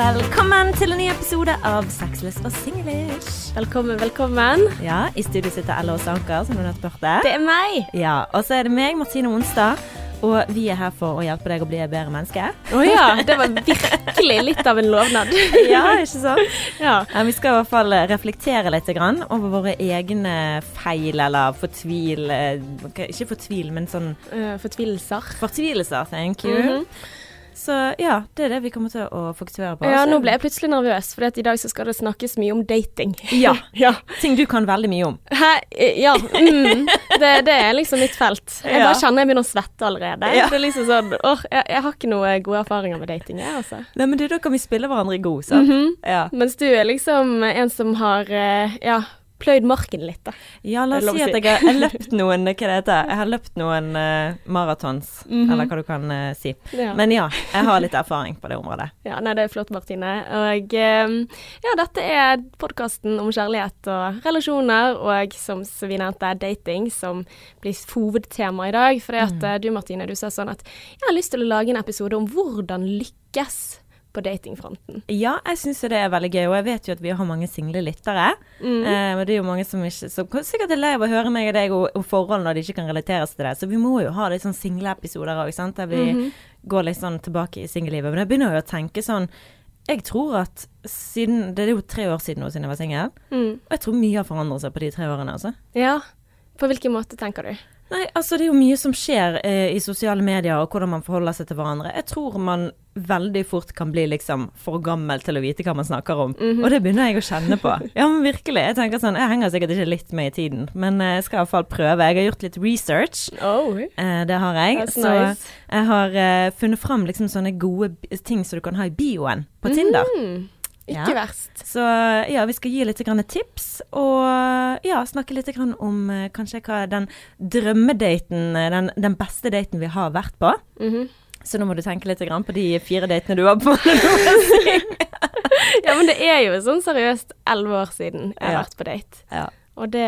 Velkommen til en ny episode av Sexless og singlish. Velkommen, velkommen. Ja, I studio sitter Elle og Sanker, som du nettopp hørte. Det er meg. Ja, Og så er det meg, Martine Onstad. Og vi er her for å hjelpe deg å bli et bedre menneske. Å ja, det var virkelig litt av en lovnad. ja, ikke sant? Ja. Ja, vi skal i hvert fall reflektere litt grann over våre egne feil eller fortvil... eh, Ikke fortvil, men sånn Eh, fortvilelser. fortvilelser, thank you. Mhm. Så ja, det er det vi kommer til å fokusere på. Ja, nå ble jeg plutselig nervøs, for i dag så skal det snakkes mye om dating. Ja. ja. Ting du kan veldig mye om. Hæ? Ja. Mm. Det, det er liksom mitt felt. Jeg bare kjenner jeg begynner å svette allerede. Det er liksom sånn Åh, jeg, jeg har ikke noe gode erfaringer med dating, jeg, altså. Nei, men du, da kan vi spille hverandre god, sant? Mhm. Ja. Mens du er liksom en som har eh, ja, pløyd marken litt, da. Ja, la oss si at jeg har, løpt noen Hva det heter Jeg har løpt noen uh, maratons, Mhm. eller hva du kan uh, si. Ja. Men ja, jeg har litt erfaring på det området. Ja, nei, det er flott, Martine. Og eh, ja, dette er podkasten om kjærlighet og relasjoner, og som vi nevnte, dating, som blir hovedtema i dag. Fordi at eh, du, Martine, du sa sånn at jeg har lyst til å lage en episode om hvordan lykkes på datingfronten. Ja, jeg syns det er veldig gøy, og jeg vet jo at vi har mange single lyttere. Mm. Eh, og det er jo mange som ikke Som sikkert er lei av å høre meg og deg om om forhold når de ikke kan relateres til det. Så vi må jo ha litt sånn single-episoder òg, sant. Der vi Mhm. går litt sånn tilbake i singellivet. Men jeg begynner jo å tenke sånn Jeg tror at siden Det er jo tre år siden nå siden jeg var singel. Mm. Og jeg tror mye har forandret seg på de tre årene, altså. Ja. På hvilken måte tenker du? Nei, altså det er jo mye som skjer eh, i sosiale medier, og hvordan man forholder seg til hverandre. Jeg tror man veldig fort kan bli liksom for gammel til å vite hva man snakker om. Mhm. Og det begynner jeg å kjenne på. Ja, men virkelig. Jeg tenker sånn, jeg henger sikkert ikke litt med i tiden, men eh, jeg skal iallfall prøve. Jeg har gjort litt research. Oh. Eh, det har jeg. That's Så nice. jeg har eh, funnet fram liksom sånne gode ting som du kan ha i bioen på Tinder. Mm. Ikke verst. Så ja, vi skal gi litt grann tips, og ja, snakke litt grann om eh, kanskje hva den drømmedaten, eh, den, den beste daten vi har vært på. Mhm. Så nå må du tenke litt grann på de fire datene du var på. Ja, men det er jo sånn seriøst elleve år siden jeg har vært på date. ja. Og det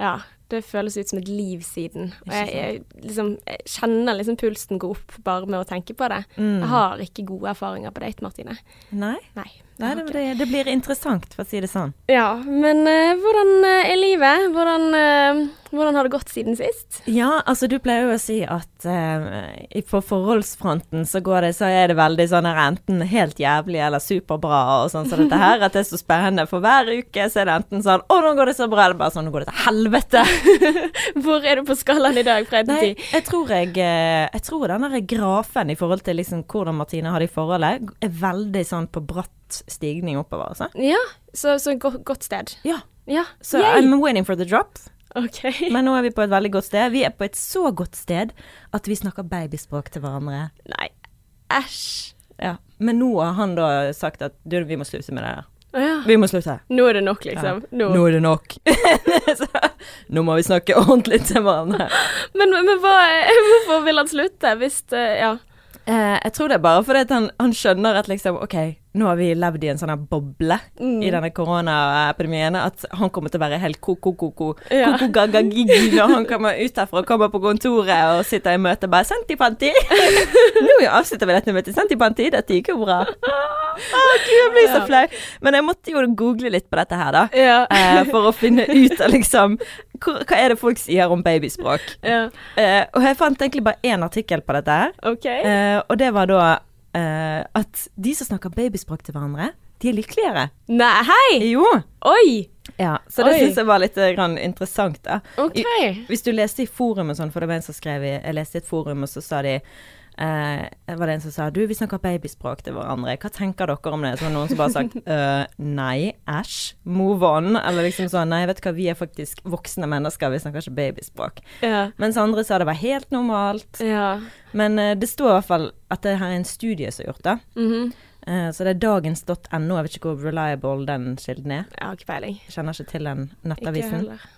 Ja, det føles ut som et liv siden. Og jeg, jeg, liksom, jeg kjenner liksom pulsen gå opp bare med å tenke på det. Mm. Jeg har ikke gode erfaringer på date, Martine. Nei, Nei. Nei det, det, det blir interessant, for å si det sånn. Ja, men uh, hvordan eh, er livet? Hvordan, uh, hvordan har det gått siden sist? Ja, altså du pleier jo å si at uh, på forholdsfronten så går det, så er det veldig sånn her enten helt jævlig eller superbra og sånn som dette her, at det er så spennende. For hver uke så er det enten sånn å, nå går det så bra, eller bare sånn nå går det til helvete. Hvor er du på skalaen i dag fra 1 til Nei, 10? jeg tror jeg Jeg tror den der grafen i forhold til liksom hvordan Martine har det i forholdet, er veldig sånn på bratt stigning oppover, altså. Ja, så, så godt, godt sted. Ja. Ja. Så Yay. I'm waiting for the drop. Okay. Men nå er vi på et veldig godt sted. Vi er på et så godt sted at vi snakker babyspråk til hverandre. Nei. Æsj. Ja. Men nå har han da sagt at du, vi må slutte med det der. Oh, ja. Vi må slutte. Nå er det nok, liksom. Ja. Nå. Nå er det nok. så, nå må vi snakke ordentlig til hverandre. Men, men hva, hvorfor vil han slutte, hvis det, Ja. Eh, jeg tror det er bare fordi han, han skjønner at liksom OK, nå har vi levd i en sånn boble Mm. i denne koronaepidemien at han kommer til å være helt ko-ko-ko-ko. Ja. Ko-ko-gaga-gigi når han kommer ut herfra og kommer på kontoret og sitter i møte bare 'Santipanti'. nå avslutter vi dette møtet. 'Santipanti', dette gikk jo bra. Å, Gud, jeg blir så flau. Men jeg måtte jo google litt på dette her, da. Ja. eh, for å finne ut av liksom Hva er det folk sier om babyspråk? ja. Eh, og jeg fant egentlig bare én artikkel på dette her. Okay. Eh, og det var da eh, at de som snakker babyspråk til hverandre, de er lykkeligere. Nei, hei! Jo. Oi! Ja, så det syns jeg var litt grann interessant, da. Okay. I, hvis du leste i forum og sånn, for det var en som skrev i Jeg leste i et forum, og så sa de eh, var det en som sa Du, vi snakker babyspråk til hverandre. Hva tenker dere om det? Så var det noen som bare sagt «Øh, Nei, æsj. Move on. Eller liksom sånn Nei, vet du hva, vi er faktisk voksne mennesker, vi snakker ikke babyspråk. Ja. Mens andre sa det var helt normalt. Ja. Men eh, det står i hvert fall at det her er en studie som er gjort, da. Mhm. Eh, så det er dagens.no. Jeg vet ikke hvor reliable den kilden er. Jeg har ikke peiling. Kjenner ikke til den Ikke heller.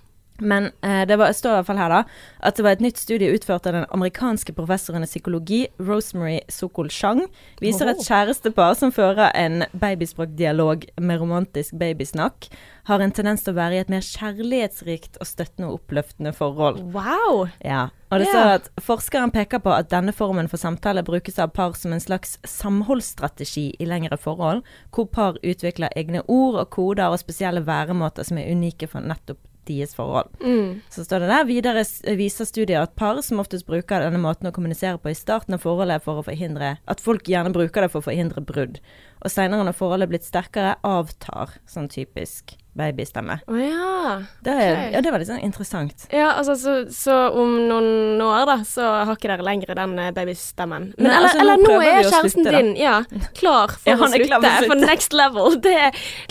Men eh, det var, står i hvert fall her da, at det var et nytt studie utført av den amerikanske professoren i psykologi, Rosemary Sokol Chang, viser et Oho. kjærestepar som fører en babyspråkdialog med romantisk babysnakk, har en tendens til å være i et mer kjærlighetsrikt og støttende og oppløftende forhold. Wow. Ja, og det står at forskeren peker på at denne formen for samtale brukes av par som en slags samholdsstrategi i lengre forhold, hvor par utvikler egne ord og koder og spesielle væremåter som er unike for nettopp deres forhold. Mm. Så står det der, videre viser studier at par som oftest bruker denne måten å kommunisere på i starten av forholdet for å forhindre, at folk gjerne bruker det for å forhindre brudd. Og senere når forholdet er blitt sterkere, avtar sånn typisk babystemme. Å ja. Det er, Ok. ja, det var litt sånn interessant. Ja, altså, så, så om noen år, da, så har ikke dere lenger den eh, babystemmen. Men Men eller, altså, eller nå nå er kjæresten slutte, din ja, klar for Ja, å er slutte, for slutte. next level. Det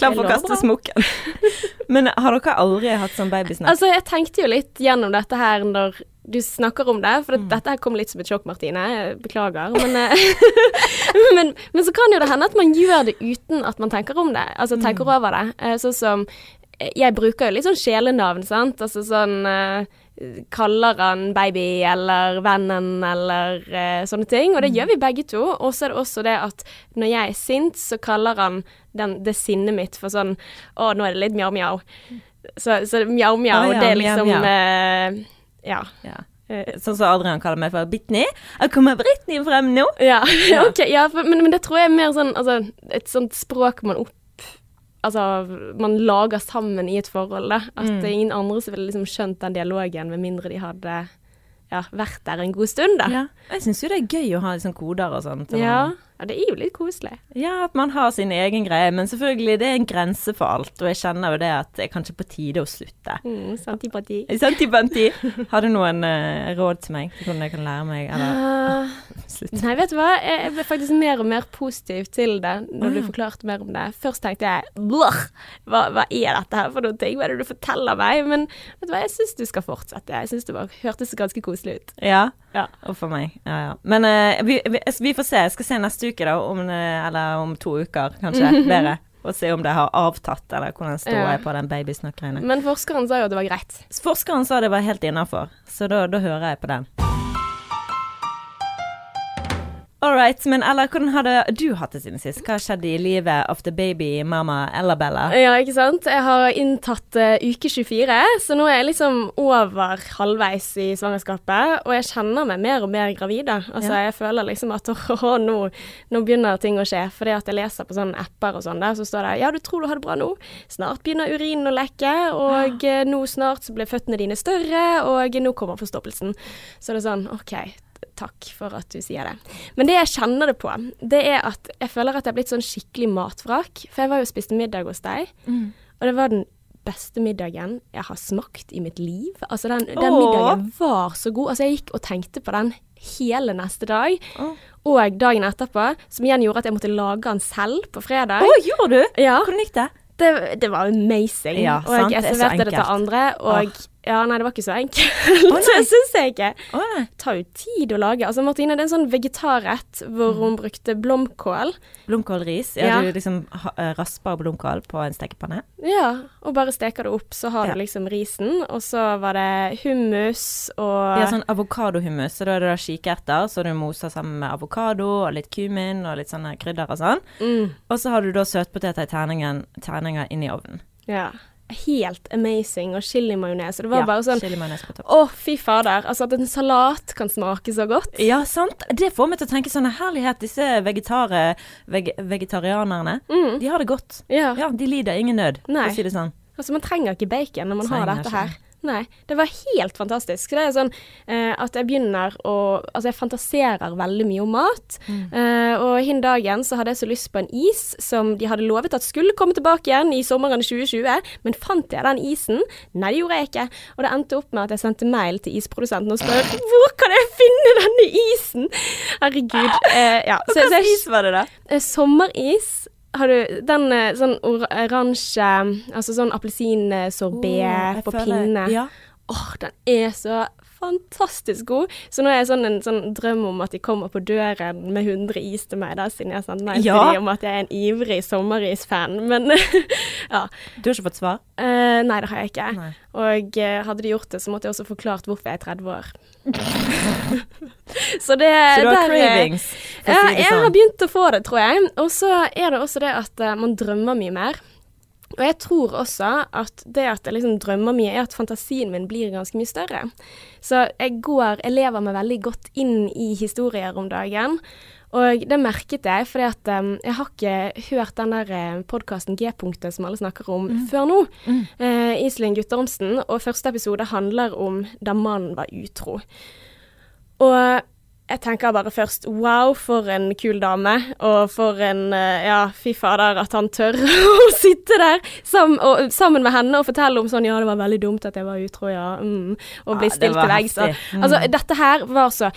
Klar for å kaste smokken. Men har dere aldri hatt sånn babysnakk? Altså, jeg tenkte jo litt gjennom dette her når du snakker om det, Mm. for dette her kom litt som et sjokk, Martine. Jeg Beklager. Men, eh, men, men så kan jo det hende at man gjør det uten at man tenker om det. Altså Mm. over det. Sånn som eh, Jeg bruker jo litt sånn sjelenavn, sant. Altså sånn Kaller han baby eller vennen eller uh, sånne ting. Mm. Og det gjør vi begge to. Og så er det også det at når jeg er sint, så kaller han den, det sinnet mitt for sånn Å, nå er det litt mjau-mjau. Så, så mjau-mjau, ah, ja, det er liksom mjau. eh, Ja. Ja. Eh, Sånn som Adrian kaller meg for Bitney. Jeg kommer Britney frem nå. Ja, Ja. ok, ja for, men, men det tror jeg er mer sånn altså, et sånt språk man opp Altså, man lager sammen i et forhold, da. At Mm. det er ingen andre som ville liksom skjønt den dialogen, med mindre de hadde ja, vært der en god stund, da. Ja. Jeg syns jo det er gøy å ha liksom koder og sånt. Og Ja, man- ja, det er jo litt koselig. ja, at man har sin egen greie. Men selvfølgelig, det er en grense for alt. Og jeg kjenner jo det at det er kanskje på tide å slutte. Mm, Santipati. Santi Banti, har du noen uh, råd til meg? til Hvordan jeg kan lære meg Eller uh, slutte? Nei, vet du hva? Jeg ble faktisk mer og mer positiv til det når du forklarte mer om det. Først tenkte jeg blåh, hva, hva er dette her for noen ting? Hva er det du forteller meg? Men vet du hva, jeg syns du skal fortsette. Jeg syns det bare hørtes ganske koselig ut. Ja. Ja. Og for meg. Ja, ja. Men uh, vi, vi, vi får se. Jeg skal se neste uke, da. Om, eh, eller om to uker, kanskje. Bedre. Og se om det har avtatt, eller hvordan ståa Ja. er på den babysnakk-greiene. Men forskeren sa jo at det var greit. Forskeren sa det var helt innafor, så da, da hører jeg på den. All right, men Ella, hvordan har det du hatt det siden sist? Hva skjedde i livet of the baby mama Ella Bella? Ja, ikke sant? Jeg har inntatt uh, uke 24, så nå er jeg liksom over halvveis i svangerskapet. Og jeg kjenner meg mer og mer gravid. Altså, Ja. Jeg føler liksom at åh, nå, nå begynner ting å skje. Fordi at jeg leser på sånne apper og sånn der, så står det ja, du tror du har det bra nå. Snart begynner urinen å lekke, og ja. nå snart så blir føttene dine større, og nå kommer forstoppelsen. Så det er sånn, OK. Takk for at du sier det. Men det jeg kjenner det på, det er at jeg føler at jeg er blitt sånn skikkelig matvrak. For jeg var jo og spiste middag hos deg, og det var den beste middagen jeg har smakt i mitt liv. Altså den, den middagen var så god. Altså jeg gikk og tenkte på den hele neste dag. Åh. Og dagen etterpå, som igjen gjorde at jeg måtte lage den selv på fredag. Å, gjorde du? Ja, Hvordan gikk det? det, det var amazing. Ja, og jeg er serverte det til andre, og Åh. Ja, nei, det var ikke så enkelt. Nei. det syns jeg ikke. Nei. Det tar jo tid å lage. Altså Martine, det er en sånn vegetarrett hvor hun brukte blomkål. Blomkålris? Ja, Ja. du liksom eh, rasper blomkål på en stekepanne? Ja, og bare steker det opp, så har Ja. du liksom risen. Og så var det hummus og Ja, sånn avokadohummus, så da er det da kikerter, så du moser sammen med avokado og litt kumin og litt sånne krydder og sånn. mm, Og så har du da søtpoteter i terninger inn i ovnen. Ja. Helt amazing. Og chilimajones. Og det var ja, bare sånn chili oh. Å, fy fader. Altså, at en salat kan smake så godt. Ja, sant. Det får meg til å tenke sånn herlighet, disse vegetare, veg, vegetarianerne. Mm. De har det godt. Ja. Ja, de lider ingen nød, for Nei. å si det sånn. Altså, man trenger ikke bacon når man har Trenger dette ikke her. Nei. Det var helt fantastisk. Det er sånn eh, at jeg begynner å Altså, jeg fantaserer veldig mye om mat. Mm. Eh, og hin dagen så hadde jeg så lyst på en is som de hadde lovet at skulle komme tilbake igjen i sommeren 2020. Men fant jeg den isen? Nei, det gjorde jeg ikke. Og det endte opp med at jeg sendte mail til isprodusenten og spør hvor kan jeg finne denne isen? Herregud. Eh, ja. Så, så is var det, da? Eh, Sommeris har du den eh, sånn oransje Altså sånn appelsinsorbé oh, på føler- pinne. Ja. Åh, den er så fantastisk god. Så nå er jeg sånn en sånn drøm om at de kommer på døren med 100 is til meg, da, siden jeg har sendt mail Ja. til de om at jeg er en ivrig sommeris-fan. Men ja. Du har ikke fått svar? Uh, nei, det har jeg ikke. Nei. Og eh, hadde de gjort det, så måtte jeg også forklart hvorfor jeg er 30 år. så det Så du har der, eh, cravings, for å Ja, si det jeg har sånn. begynt å få det, tror jeg. Og så er det også det at uh, man drømmer mye mer. Og jeg tror også at det at jeg liksom drømmer mye, er at fantasien min blir ganske mye større. Så jeg går Jeg lever meg veldig godt inn i historier om dagen. Og det merket jeg, at um, jeg har ikke hørt den der uh, podkasten G-punktet som alle snakker om før nå. Eh, Iselin Guttormsen, og første episode handler om da mannen var utro. Og jeg tenker bare først wow, for en kul dame, og for en eh, ja, fy fader at han tør å sitte der sam og, sammen med henne og fortelle om sånn ja, det var veldig dumt at jeg var utro, ja, mm, og bli Ja, stilt til veggs. Mm. Altså, dette her var så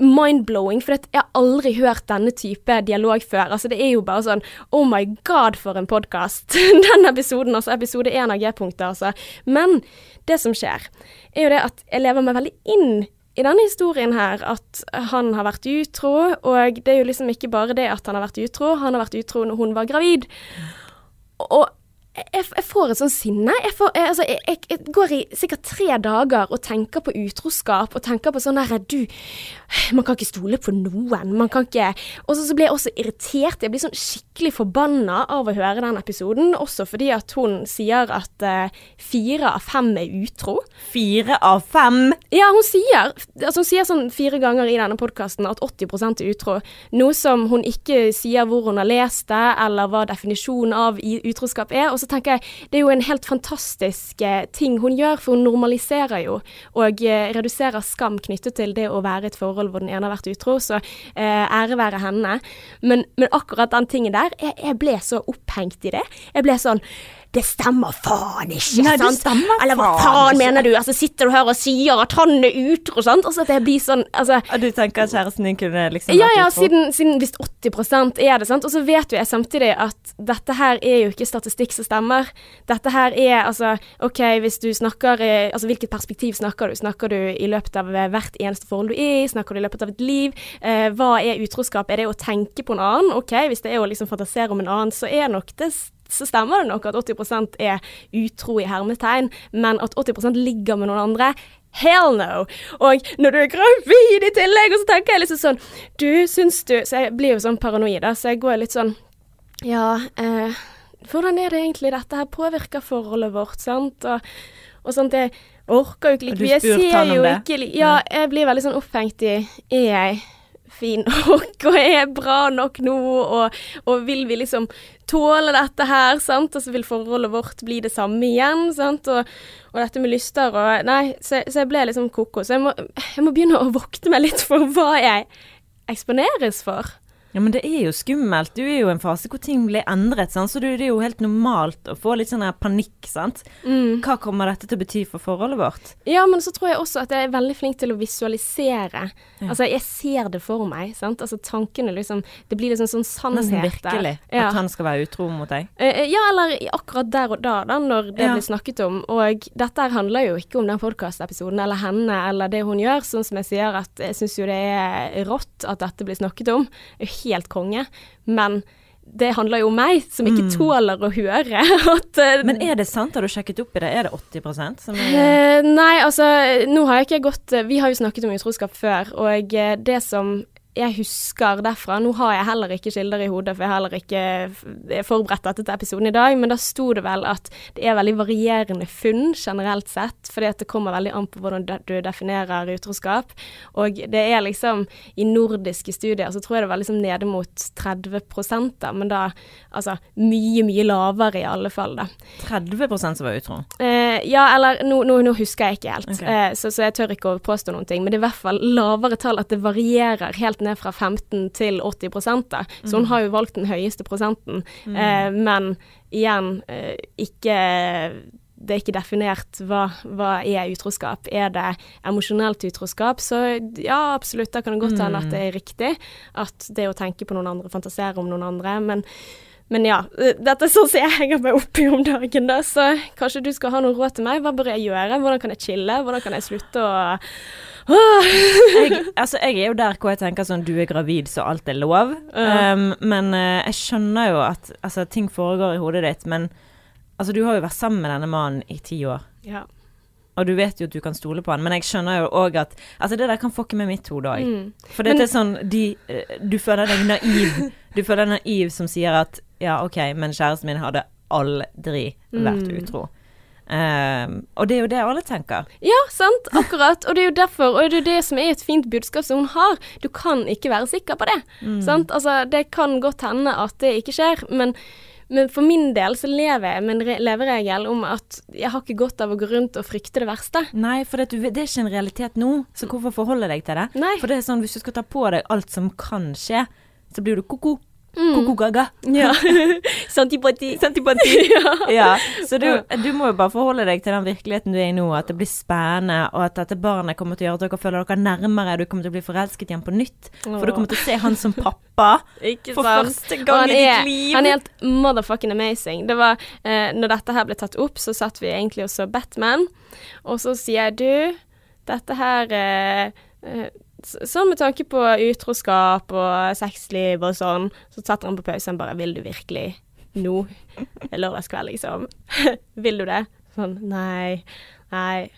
mind-blowing, for jeg har aldri hørt denne type dialog før. Altså, det er jo bare sånn Oh my god, for en podkast! Den episoden, altså episode én av G-punktet, altså. Men det som skjer, er jo det at jeg lever meg veldig inn i denne historien her at han har vært utro, og det er jo liksom ikke bare det at han har vært utro, han har vært utro når hun var gravid. Og jeg, jeg får et sånt sinne. Jeg, får, jeg, altså, jeg, går i sikkert tre dager og tenker på utroskap og tenker på sånn herre Du, man kan ikke stole på noen. Man kan ikke Og så blir jeg også irritert. Jeg blir sånn skikkelig forbanna av å høre den episoden, også fordi at hun sier at uh, fire av fem er utro. Fire av fem. Ja, hun sier, altså hun sier sånn fire ganger i denne podkasten at 80 er utro. Noe som hun ikke sier hvor hun har lest det, eller hva definisjonen av utroskap er. Og så tenker jeg det er jo en helt fantastisk uh, ting hun gjør, for hun normaliserer jo og uh, reduserer skam knyttet til det å være i et forhold hvor den ene har vært utro. Så ære være henne. Men, men akkurat den tingen der, jeg, jeg ble så opphengt i det. Jeg ble sånn det stemmer faen ikke, Nei, sant? Eller hva faen faen mener du? Altså, sitter du her og sier at han er utro, sant? Og så at blir sånn, altså Og du tenker at kjæresten din kunne liksom ja, ja, siden, siden hvis 80% er det, sant. Og så vet jo jeg samtidig at dette her er jo ikke statistikk som stemmer. Dette her er altså OK, hvis du snakker eh, Altså hvilket perspektiv snakker du? Snakker du i løpet av eh, hvert eneste forhold du er i? Snakker du i løpet av et liv? Eh, hva er utroskap? Er det å tenke på en annen? OK, hvis det er å liksom fantasere om en annen, så er nok det så stemmer det nok at 80% er utro i hermetegn, men at 80% ligger med noen andre Hell no! Og når du er gravid i tillegg, og så tenker jeg liksom sånn Du, syns du Så jeg blir jo sånn paranoid, da, så jeg går litt sånn Ja, eh, hvordan er det egentlig dette her påvirker forholdet vårt, sant? Og, og sånt Jeg orker jo ikke like mye. Jeg ser jo ikke Ja, jeg blir veldig sånn opphengt i Er jeg fin nok, og er jeg bra nok nå, og, og vil vi liksom tåle dette her, sant, og så vil forholdet vårt bli det samme igjen, sant, og, og dette med lyster og Nei, så, så jeg ble liksom koko. Så jeg må, jeg må begynne å vokte meg litt for hva jeg eksponeres for. Ja, men det er jo skummelt. Du er jo i en fase hvor ting blir endret, sant? så det er jo helt normalt å få litt sånn her panikk, sant. Mm. Hva kommer dette til å bety for forholdet vårt? Ja, men så tror jeg også at jeg er veldig flink til å visualisere. Altså, jeg ser det for meg, sant. Altså tankene liksom Det blir liksom sånn sannhet Nesten der. virkelig. Ja. At han skal være utro mot deg. Eh, Ja, eller akkurat der og da, da, når det Ja. blir snakket om. Og dette her handler jo ikke om den podkastepisoden eller henne eller det hun gjør, sånn som jeg sier at jeg syns jo det er rått at dette blir snakket om. Jo helt konge. Men det handler jo om meg, som ikke tåler å høre at eh, Men er det sant? Har du sjekket opp i det? Er det 80 som er Eh, nei, altså nå har jeg ikke gått eh, Vi har jo snakket om utroskap før, og det som jeg husker derfra Nå har jeg heller ikke kilder i hodet, for jeg har heller ikke forberedt dette til episoden i dag, men da sto det vel at det er veldig varierende funn generelt sett, fordi at det kommer veldig an på hvordan du definerer utroskap. Og det er liksom I nordiske studier så tror jeg det var liksom nede mot 30 da, men da altså mye, mye lavere i alle fall, da. 30 som var utro? Eh, ja, eller nå, nå, nå husker jeg ikke helt, okay. eh, så, så jeg tør ikke å påstå noen ting. Men det er i hvert fall lavere tall at det varierer helt ned fra 15 til 80 da. Så hun har jo valgt den høyeste prosenten. Eh, men igjen, eh, ikke det er ikke definert hva, hva er utroskap. Er det emosjonelt utroskap, så ja, absolutt, da kan det godt hende at det er riktig. At det å tenke på noen andre, fantasere om noen andre. Men, men ja, eh, dette er sånn som jeg henger meg opp i om dagen, da. Så kanskje du skal ha noen råd til meg. Hva bør jeg gjøre? Hvordan kan jeg chille? Hvordan kan jeg slutte å jeg, altså, jeg er jo der hvor jeg tenker sånn Du er gravid, så alt er lov. Um, men uh, jeg skjønner jo at altså, ting foregår i hodet ditt. Men altså, du har jo vært sammen med denne mannen i ti år. Ja. Og du vet jo at du kan stole på han, men jeg skjønner jo òg at Altså, det der kan fucke med mitt hode òg. Mm. For dette Men- er sånn de, eh, Du føler deg naiv. Du føler deg naiv som sier at ja, OK, men kjæresten min hadde aldri vært Mm. utro. Um, og det er jo det alle tenker. Ja, sant. Akkurat. Og det er jo derfor, og det er jo det som er et fint budskap som hun har. Du kan ikke være sikker på det. Mm. Sant? Altså, det kan godt hende at det ikke skjer, men, men for min del så lever jeg med en leveregel om at jeg har ikke godt av å gå rundt og frykte det verste. Nei, for det, det er ikke en realitet nå, så hvorfor forholde deg til det? Nei. For det er sånn, hvis du skal ta på deg alt som kan skje, så blir du ko-ko. Mm. Ko-ko-gaga. Ja. Santipati. Santipati. Ja, så du, du må jo bare forholde deg til den virkeligheten du er i nå, at det blir spennende, og at dette barnet kommer til å gjøre at dere føler dere nærmere, du kommer til å bli forelsket igjen på nytt, for du kommer til å se han som pappa for første gang han i ditt liv. Han er helt motherfucking amazing. Det var, eh, når dette her ble tatt opp, så satt vi egentlig og så Batman, og så sier jeg du, dette her eh, s- Sånn med tanke på utroskap og sexliv og sånn, så satte han på pausen bare Vil du virkelig nå? Lørdagskveld, liksom. Vil du det? Sånn nei, nei.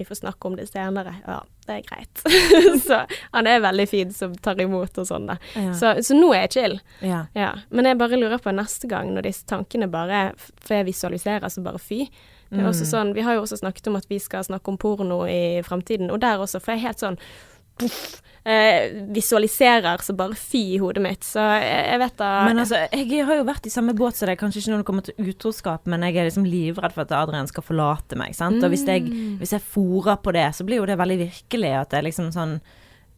Vi får snakke om det senere. Ja, det er greit. så han er veldig fin som tar imot og sånn, da. Ja. Så, så nå er jeg chill. ja. Ja, men jeg bare lurer på neste gang når disse tankene bare For jeg visualiserer, så bare fy. Det er også Mm. sånn, Vi har jo også snakket om at vi skal snakke om porno i framtiden, og der også, for jeg er helt sånn puff, eh, Visualiserer så bare fy i hodet mitt. Så jeg, jeg vet da Men altså, jeg har jo vært i samme båt som deg, kanskje ikke når det kommer til utroskap, men jeg er liksom livredd for at Adrian skal forlate meg, sant. Og hvis jeg, Mm. hvis jeg fòrer på det, så blir jo det veldig virkelig at det er liksom sånn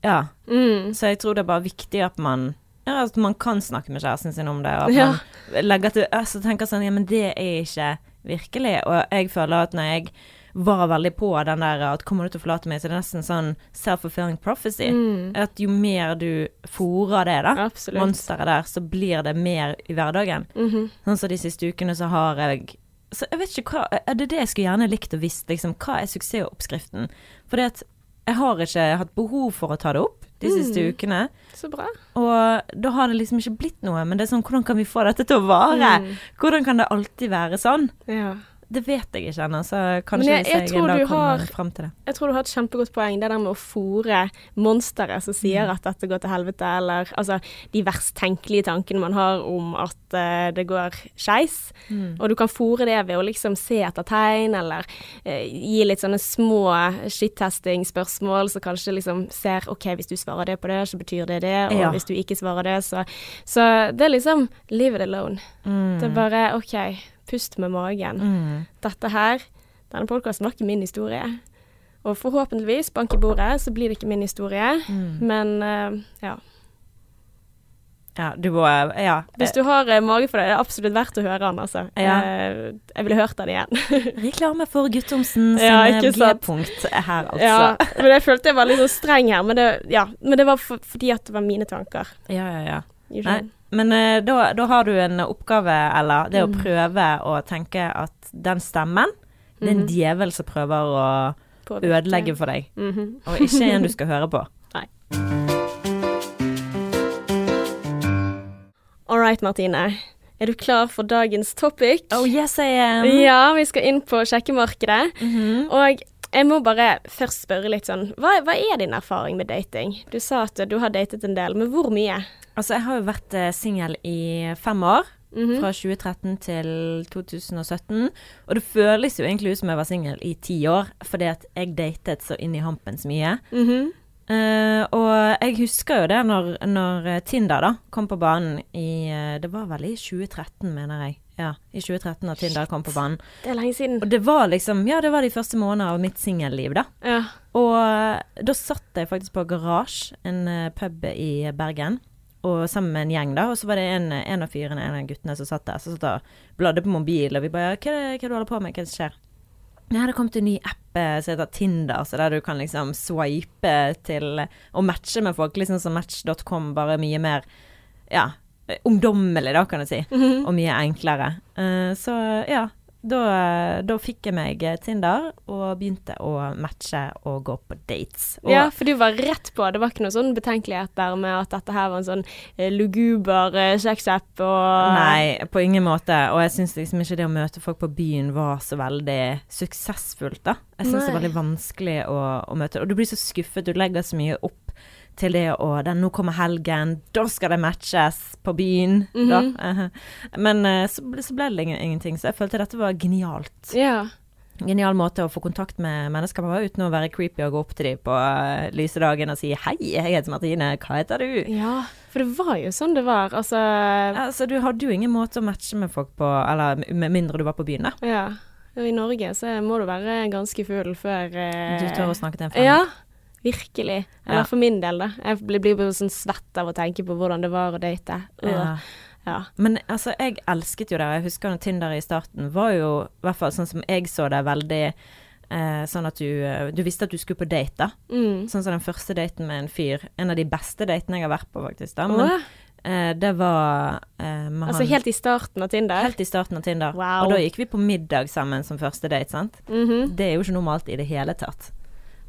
Ja. mm, Så jeg tror det er bare viktig at man ja, at man kan snakke med kjæresten sin om det, og at Ja. man legger til altså, tenker sånn Ja, men det er ikke virkelig. Og jeg føler at når jeg var veldig på den der at kommer du til å forlate meg, så det er nesten sånn self-fulfilling prophecy. mm, At jo mer du fòrer det, da, absolutt. monsteret der, så blir det mer i hverdagen. Mhm. Sånn som de siste ukene så har jeg Så jeg vet ikke hva Er det det jeg skulle gjerne likt å visst, liksom? Hva er suksessoppskriften? For det at jeg har ikke hatt behov for å ta det opp de siste Mm. ukene. Så bra. Og da har det liksom ikke blitt noe. Men det er sånn, hvordan kan vi få dette til å vare? Mm, Hvordan kan det alltid være sånn? ja. Det vet jeg ikke ennå, så kanskje Men jeg- hvis jeg jeg, tror en dag kommer har- frem til det. Jeg tror du har et kjempegodt poeng, det der med å fòre monsteret som sier at dette går til helvete, eller altså de verst tenkelige tankene man har om at uh, det går skeis. Mm. Og du kan fòre det ved å liksom se etter tegn, eller uh, gi litt sånne små shit-testing-spørsmål, som kanskje liksom ser OK, hvis du svarer det på det, så betyr det det, og Ja. hvis du ikke svarer det, så Så det er liksom leave it alone. Mm. Det er bare OK, pust med magen mm. dette her, denne podkasten var ikke min historie. Og forhåpentligvis, bank i bordet, så blir det ikke min historie. Mm. Men uh, ja. Ja, du må Ja. Hvis du har eh, mage for det, det er absolutt verdt å høre den, altså. Ja. Jeg, jeg ville hørt den igjen. Reklame for Guttomsen som Ja. G-punkt her, altså. ja, men jeg følte jeg var litt så streng her, men det, ja, men det var for, fordi at det var mine tanker. Ja, ja, ja. Nei, men uh, da, da har du en oppgave, eller det å Mm. prøve å tenke at den stemmen, det er en djevel som prøver å Påvirke. ødelegge for deg, Mhm. og ikke en du skal høre på. All right, Martine. Er du klar for dagens topic? Oh yes, I am. Ja, vi skal inn på sjekkemarkedet. Mhm. Og jeg må bare først spørre litt sånn, hva, hva er din erfaring med dating? Du sa at du har datet en del, men hvor mye? Altså, jeg har jo vært eh, singel i fem år. Mhm. Fra 2013 til 2017. Og det føles jo egentlig ut som jeg var singel i ti år, fordi at jeg datet så inn i hampens mye. Mm -hmm. Uh, og jeg husker jo det når, når Tinder da kom på banen i eh, Det var vel i 2013, mener jeg. Ja, i 2013 da Tinder kom på banen. Det er lenge siden. Og det var liksom Ja, det var de første månedene av mitt singelliv, da. Ja. Og eh, da satt jeg faktisk på Garasje, en eh, pub i Bergen. Og sammen med en gjeng, da. Og så var det en, en av fyrene, en av guttene som satt der. Så satt og bladde på mobil, og vi bare Hva er det hva du holder på med? Hva er det skjer? Ja, det kom til en ny app eh, som heter Tinder, så der du kan liksom swipe til Og matche med folk. Liksom som Match.com, bare mye mer Ja. Eh, ungdommelig, da, kan du si. Mhm. Og mye enklere. Uh, så ja, da, da fikk jeg meg eh, Tinder og begynte å matche og gå på dates. Og Ja, for du var rett på. Det var ikke noe sånn betenkeligheter med at dette her var en sånn luguber sexapp og Nei, på ingen måte. Og jeg syns liksom ikke det å møte folk på byen var så veldig suksessfullt, da. Jeg syns det er veldig vanskelig å, å møte Og du blir så skuffet. Du legger så mye opp til det å den, 'Nå kommer helgen, da skal det matches på byen'. Mhm. Eh, Men eh, så, så ble det ingenting. Så jeg følte dette var genialt. Yeah. Genial måte å få kontakt med mennesker på uten å være creepy og gå opp til dem på eh, lyse dagen og si 'Hei, jeg heter Martine, hva heter du?' ja. For det var jo sånn det var. Altså Altså, du hadde jo ingen måte å matche med folk på, eller med mindre du var på byen, da. Ja. I Norge så må du være ganske full før eh, Du tør å snakke til en fremmed. Ja, virkelig. Eller Ja. for min del, da. Jeg blir, bare sånn svett av å tenke på hvordan det var å date. Ja. Ja. Men altså, jeg elsket jo det. Jeg husker når Tinder i starten var jo, i hvert fall sånn som jeg så det, veldig eh, sånn at du, eh, du visste at du skulle på date, da. Mm. Sånn som den første daten med en fyr. En av de beste datene jeg har vært på, faktisk. da. Men, oh. eh, det var eh, altså han helt i starten av Tinder? helt i starten av Tinder. Wow. Og da gikk vi på middag sammen som første date, sant. Mhm. Det er jo ikke normalt i det hele tatt.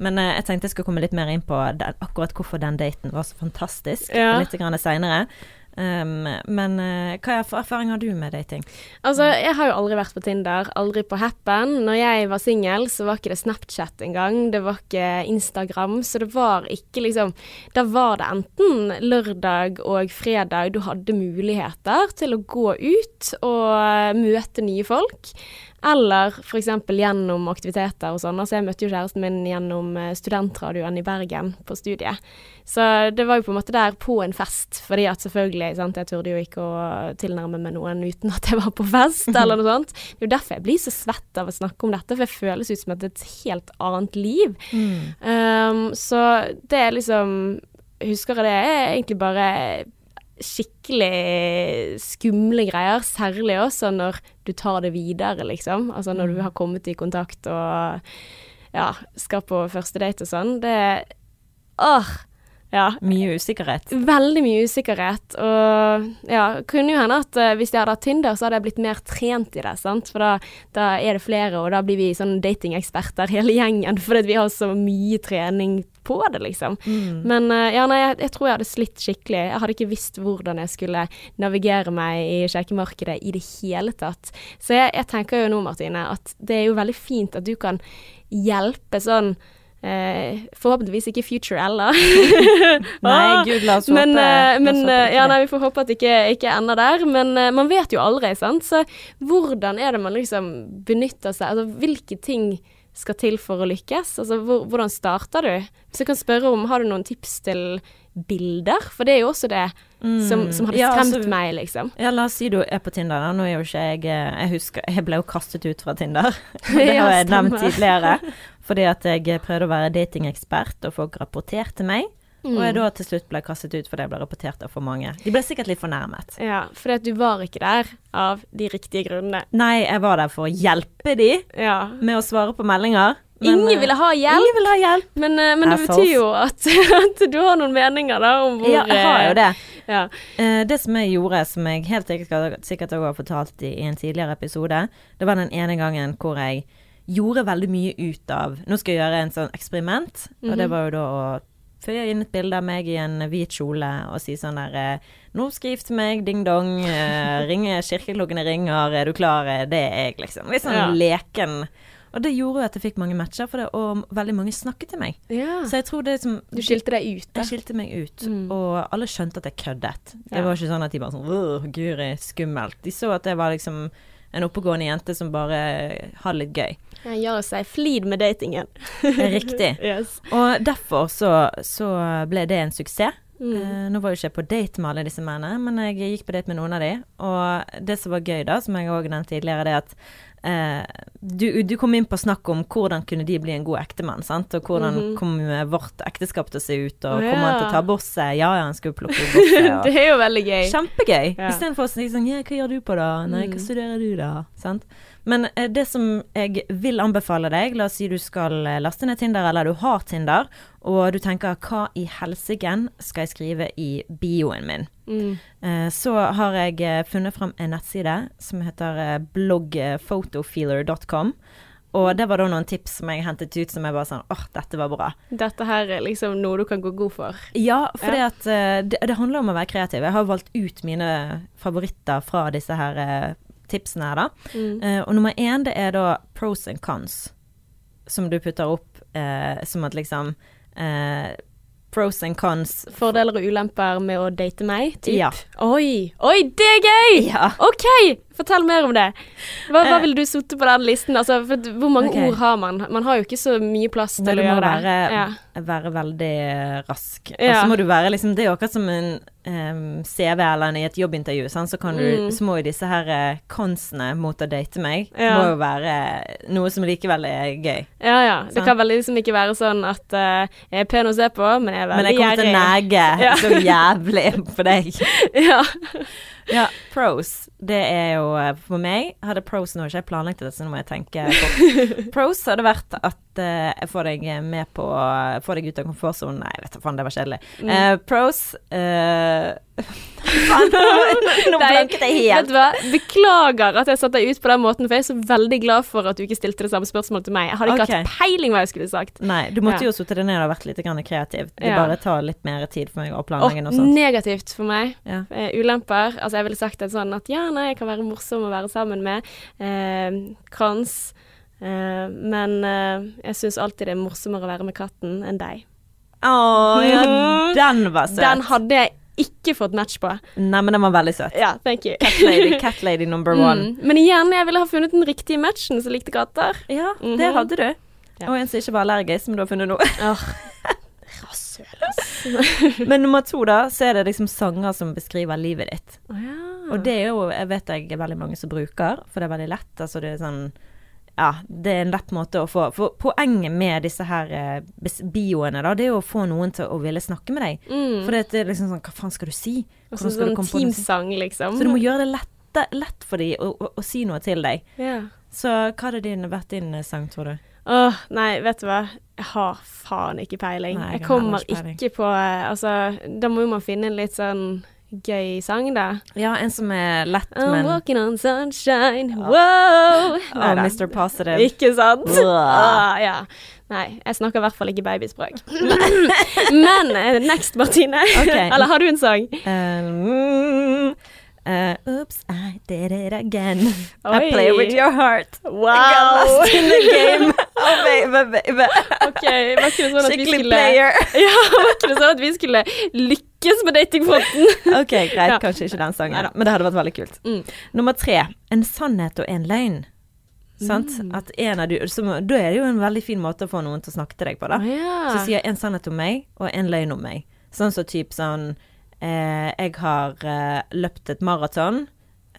Men eh, jeg tenkte jeg skulle komme litt mer inn på den, akkurat hvorfor den daten var så fantastisk, Ja. litt seinere. Um, men uh, hva er erfaring har du med dating? Altså, jeg har jo aldri vært på Tinder, aldri på Happen. Når jeg var singel, så var ikke det Snapchat engang, det var ikke Instagram, så det var ikke liksom Da var det enten lørdag og fredag du hadde muligheter til å gå ut og møte nye folk. Eller f.eks. gjennom aktiviteter og sånn. Altså, jeg møtte jo kjæresten min gjennom eh, studentradioen i Bergen på studiet. Så det var jo på en måte der på en fest, fordi at selvfølgelig, sant, jeg turde jo ikke å tilnærme meg noen uten at jeg var på fest, eller noe sånt. Det er jo derfor jeg blir så svett av å snakke om dette, for jeg føles ut som at det er et helt annet liv. Um, så det er liksom Husker jeg det er egentlig bare skikkelig skumle greier, særlig også når du tar det videre, liksom. Altså når du har kommet i kontakt og ja, skal på første date og sånn. Det Åh! Ja. Mye usikkerhet. Veldig mye usikkerhet. Og ja, kunne jo hende at eh, hvis jeg hadde hatt Tinder, så hadde jeg blitt mer trent i det. sant? For da, da er det flere, og da blir vi sånn datingeksperter hele gjengen. Fordi vi har så mye trening på det, liksom. Men eh, ja, nei, jeg, jeg tror jeg hadde slitt skikkelig. Jeg hadde ikke visst hvordan jeg skulle navigere meg i kjekkemarkedet i det hele tatt. Så jeg, jeg tenker jo nå, Martine, at det er jo veldig fint at du kan hjelpe sånn Eh, forhåpentligvis ikke Future Ella. Nei, Ah, gud, la oss håpe. men, la eh, oss men håpe eh, ja, nei, vi får håpe at det ikke, ikke ender der. Men eh, man vet jo aldri, sant. Så hvordan er det man liksom benytter seg Altså hvilke ting skal til for å lykkes? Altså hvor, hvordan starter du? Hvis jeg kan spørre om, har du noen tips til bilder? For det er jo også det som, som hadde skremt Ja, altså- meg, liksom. Ja, la oss si du er på Tinder. da. Nå er jo ikke jeg eh, Jeg husker Jeg ble jo kastet ut fra Tinder. Det Ja, har jeg nevnt tidligere. Fordi at jeg prøvde å være datingekspert, og folk rapporterte meg. Og Mm. jeg da til slutt ble kastet ut fordi jeg ble rapportert av for mange. De ble sikkert litt fornærmet. Ja, fordi at du var ikke der av de riktige grunnene. Nei, jeg var der for å hjelpe de Ja. med å svare på meldinger. men, Ingen eh, ville Ingen ville ha hjelp. men, eh, men det betyr jo at, at du har noen meninger da om hvor Ja, jeg har jo det. eh, Ja. Eh, det som jeg gjorde, som jeg helt sikkert, også har fortalt i, i en tidligere episode, det var den ene gangen hvor jeg gjorde veldig mye ut av Nå skal jeg gjøre en sånn eksperiment, og det Mhm. var jo da å føye inn et bilde av meg i en hvit kjole og si sånn der eh, Nå skal jeg gifte meg, ding-dong, eh, ringe, kirkeklokkene ringer, er du klar? Eh, Det er jeg, liksom. Litt sånn Ja. leken. Og det gjorde jo at jeg fikk mange matcher, for det, og veldig mange snakket til meg. ja. Så jeg tror det som Du skilte deg ut, da. jeg skilte meg ut, Mm. og alle skjønte at jeg køddet. Det Ja. var ikke sånn at de bare sånn guri, skummelt. De så at det var liksom en oppegående jente som bare har litt gøy. Jeg gjør seg flid med datingen. Riktig. yes. Og derfor så, så ble det en suksess. Mm. Eh, nå var jo ikke jeg på date med alle disse mennene, men jeg gikk på date med noen av de. Og det som var gøy, da, som jeg òg nevnte tidligere, det er at eh, du, du kom inn på snakk om hvordan kunne de bli en god ektemann, sant? Og hvordan Mhm. kommer vårt ekteskap til å se ut, og ja. kommer han til å ta bosset? Ja, ja, han skulle plukke opp bosset. Og det er jo veldig gøy. Kjempegøy. Ja. Istedenfor å si sånn Ja, hva gjør du på da? Nei, hva Mm. studerer du da? Sant? Men eh, det som jeg vil anbefale deg, la oss si du skal eh, laste ned Tinder, eller du har Tinder, og du tenker hva i helsiken skal jeg skrive i bioen min? Mm. Eh, så har jeg funnet fram en nettside som heter bloggphotofeeler.com. Og det var da noen tips som jeg hentet ut som jeg bare sånn åh, dette var bra. Dette her er liksom noe du kan gå god for. Ja, for Ja. det, det handler om å være kreativ. Jeg har valgt ut mine favoritter fra disse her tipsene her, da. Mm. Uh, og nummer én, det er da pros and cons, som du putter opp uh, som at liksom uh, Pros and cons Fordeler og ulemper med å date meg, typ. Ja. Oi, oi, det er gøy! Ja. OK, fortell mer om det. Hva, hva Eh. ville du satt på den listen? Altså, hvor mange okay. ord har man? Man har jo ikke så mye plass til du å må gjøre det. være, Ja. være veldig rask. Og Ja. så må du være liksom Det er jo akkurat som en um, CV eller i et jobbintervju, sant? Så, kan du, Mm. så må jo disse her konsene consene mot å date meg Ja. må jo være noe som likevel er gøy. Ja, ja. Det kan vel liksom ikke være sånn at uh, jeg er pen å se på, men jeg er Men jeg kommer til å nege så jævlig på deg. Ja. Ja, pros. Det er jo eh, For meg hadde pros nå, ikke jeg planlagt det, så nå må jeg tenke på Pros hadde vært at jeg får deg med på Får deg ut av komfortsonen. Nei, vet du faen, det var kjedelig. Mm. Uh, pros uh, Faen, nå blanket jeg Vet du hva? Beklager at jeg satte deg ut på den måten, for jeg er så veldig glad for at du ikke stilte det samme spørsmålet til meg. Jeg hadde ikke okay. hatt peiling hva jeg skulle sagt. Nei, du måtte Ja. jo sittet deg ned og vært litt grann kreativ. Det Ja. bare tar litt mer tid for meg å planlegge noe sånt. negativt for meg. Ja. Uh, ulemper. Altså, jeg ville sagt det sånn at ja, nei, jeg kan være morsom å være sammen med. Eh, krans. Eh, men eh, jeg syns alltid det er morsommere å være med katten enn deg. Å, ja, den var søt. Den hadde jeg ikke fått match på. Nei, men den var veldig søt. Ja, thank you. Cat lady, cat lady number one. Mm. Men igjen, jeg ville ha funnet den riktige matchen som likte katter. Ja, det Mhm. hadde du. Ja. Og en som ikke var allergisk, som du har funnet nå. Oh. Rasshøl, ass. Men nummer to, da, så er det liksom sanger som beskriver livet ditt. Oh, ja. Og det er jo, jeg vet jeg er veldig mange som bruker, for det er veldig lett. Altså det er sånn Ja, det er en lett måte å få For poenget med disse her eh, bioene, da, det er jo å få noen til å ville snakke med deg. Mm. For det er liksom sånn Hva faen skal du si? Hvordan skal sånn du komme på teamsang, liksom. Så du må gjøre det lett, lett for dem å, å, å si noe til deg. Yeah. Så hva hadde din, vært din eh, sang, tror du? Åh, nei, vet du hva. Jeg har faen ikke peiling. Nei, jeg jeg kommer ikke peiling. ikke på eh, Altså, da må jo man finne en litt sånn gøy sang, da. Ja, en som er lett, I'm men walking on sunshine, wow. Og. Mr. Positive. Ikke sant? Ah, ja. Nei, jeg snakker i hvert fall ikke babyspråk. Men eh, next, Martine. Okay. Eller har du en sang? Um, uh, oops, I did it again. I play with your heart. I got Wow! lost in the game. Oh, baby, baby. Okay, var ikke det sånn at vi Skikkelig skulle player. Ja, var ikke det sånn at vi skulle lykkes med datingfronten? Ok, greit. Kanskje ikke den sangen, men det hadde vært veldig kult. Mm. Nummer tre. En sannhet og en løgn. Sant? Mm. At en av du, så, da er det jo en veldig fin måte å få noen til å snakke til deg på, da. Ja. Så sier en sannhet om meg, og en løgn om meg. Sånn som typ sånn eh, Jeg har eh, løpt et maraton.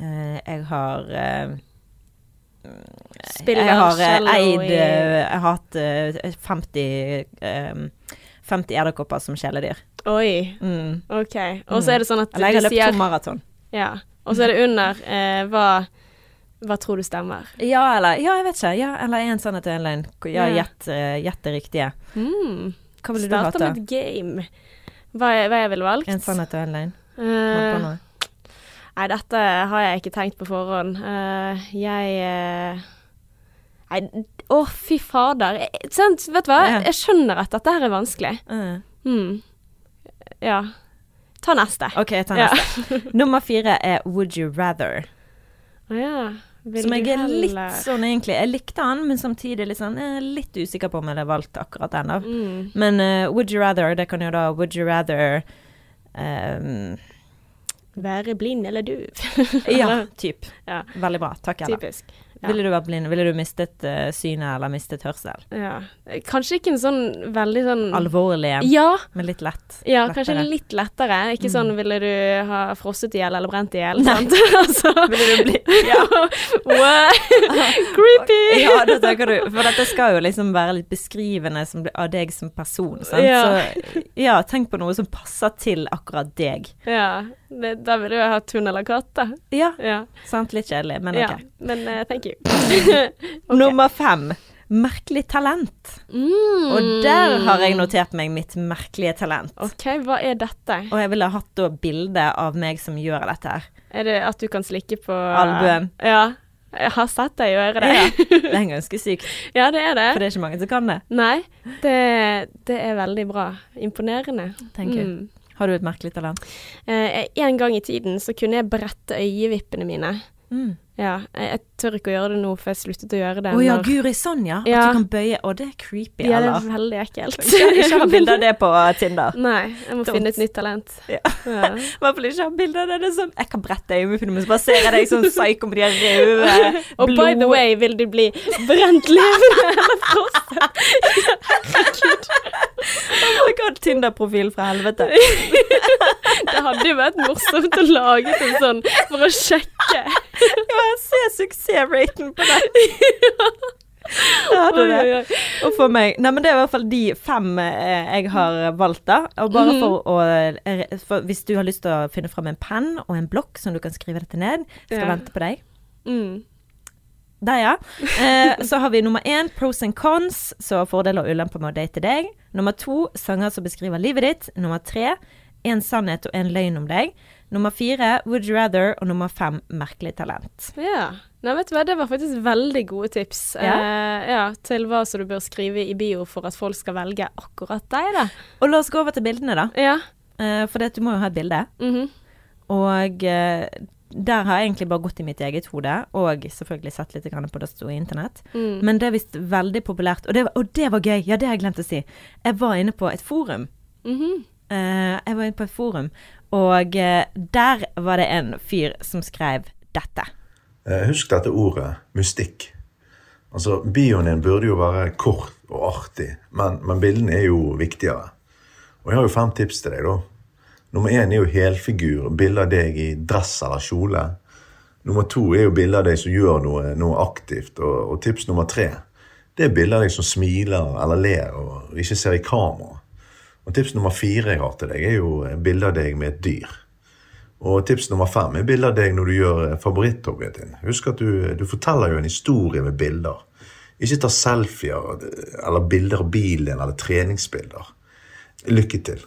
Eh, jeg har eh, Spiller Jeg har eh, eid eh, Jeg har hatt eh, 50 eh, 50 edderkopper som kjæledyr. Oi, Mm. OK. Og så er det sånn at Eller jeg har løpt to maraton. Ja. Og så er det under eh, hva hva tror du stemmer? Ja, eller Ja, jeg vet ikke. Ja, eller en sannhet og en løgn. Ja, Ja. gjett eh, det riktige. Mm. Hva ville du hatt, da? Starta med et game. Hva jeg, hva jeg ville valgt? En sannhet og en løgn? Eh, nei, dette har jeg ikke tenkt på forhånd. Uh, jeg uh, Nei, å fy fader. Jeg, sant, vet du hva? Ja. Jeg skjønner at dette her er vanskelig. Eh. Ja. Ta neste. OK, jeg tar Ja. neste. Nummer fire er Would you rather. Å ja. Vil Som jeg er litt sånn egentlig Jeg likte han, men samtidig litt sånn Jeg er litt usikker på om jeg har valgt akkurat den. da Mm. Men uh, would you rather, det kan jo da Would you rather um, Være blind eller duv. Ja, typ. Ja. Veldig bra. Takk, Ella. Typisk. Ja. Ville du vært blind? Ville du mistet uh, synet eller mistet hørsel? Ja. Kanskje ikke en sånn veldig sånn Alvorlig en, Ja, men litt lett. ja Lettere. kanskje litt lettere. Ikke sånn Mm. ville du ha frosset i hjel eller brent i hjel, sant? altså, Ville du bli Ja. What? Creepy! ja, det tenker du For dette skal jo liksom være litt beskrivende som, av deg som person, sant? Ja. Så ja, tenk på noe som passer til akkurat deg. Ja, det, da ville du hatt hund eller katt, da. Ja, Ja. sant. Litt kjedelig, men ja. ok. Men uh, thank you. Nummer fem. merkelig talent. Mm. Og der har jeg notert meg mitt merkelige talent. OK, hva er dette? Og jeg ville hatt da bilde av meg som gjør dette her. Er det at du kan slikke på Albuen. Ja. Jeg har sett deg gjøre det. Ja, det er ganske sykt, Ja, det er det. for det er ikke mange som kan det. Nei, det, det er veldig bra. Imponerende. Tenker jeg. Mm. Har du et merkelig talent? Eh, en gang i tiden så kunne jeg brette øyevippene mine. Mm. Ja, jeg, jeg tør ikke å gjøre det nå, for jeg sluttet å gjøre det. Å ja, når- guri, sånn ja. At du kan bøye Å, det er creepy, ja, det eller? er veldig ekkelt. Ikke, ikke ha bilde av det på Tinder. Nei, jeg må Don't. finne et nytt talent. Ja. Ja. I hvert fall ikke ha bilde av det. det som sånn, jeg kan brette øyenbrynene mine, så bare ser jeg deg sånn psycho med de røde røde Og by the way, vil du bli brent levende eller frosset? Oh my god, Tinder-profil fra helvete. Det hadde jo vært morsomt å lage en sånn for å sjekke. Ja, jeg ser suksessraten på den. Ja, det det. Og for meg Nei, men det er i hvert fall de fem eh, jeg har valgt, da. Og bare for å eh, for Hvis du har lyst til å finne fram en penn og en blokk som du kan skrive dette ned, skal Ja. vente på deg. Mm. Der, ja. Eh, så har vi nummer én, pros and cons, så fordeler og ulemper med å date deg. Nummer to, sanger som beskriver livet ditt. Nummer tre, en sannhet og en løgn om deg. Nummer fire, would you rather. Og nummer fem, merkelig talent. Ja. Nei, vet du hva, det var faktisk veldig gode tips Ja. eh, ja, til hva som du bør skrive i bio for at folk skal velge akkurat deg, da. Og la oss gå over til bildene, da. Ja. Eh, for det, du må jo ha et bilde. mhm. Og eh, der har jeg egentlig bare gått i mitt eget hode, og selvfølgelig sett litt på det som sto i internett. mm. Men det er visst veldig populært, og det, og det var gøy. Ja, det har jeg glemt å si. Jeg var inne på et forum. Mhm. Eh, jeg var inne på et forum, og eh, der var det en fyr som skrev dette. Eh, Husk dette ordet, mystikk. Altså, Bioen din burde jo være kort og artig, men, men bildene er jo viktigere. Og jeg har jo fem tips til deg, da. Nummer én er jo helfigur, bilde av deg i dress eller kjole. Nummer to er jo bilde av deg som gjør noe, noe aktivt. Og, og tips nummer tre det er bilde av deg som smiler eller ler og ikke ser i kamera. Og tips nummer fire jeg har til deg, er jo bilde av deg med et dyr. Og tips nummer fem er bilde av deg når du gjør eh, favoritthobbyen din. Husk at du, du forteller jo en historie med bilder. Ikke ta selfier eller bilder av bilen eller treningsbilder. Lykke til.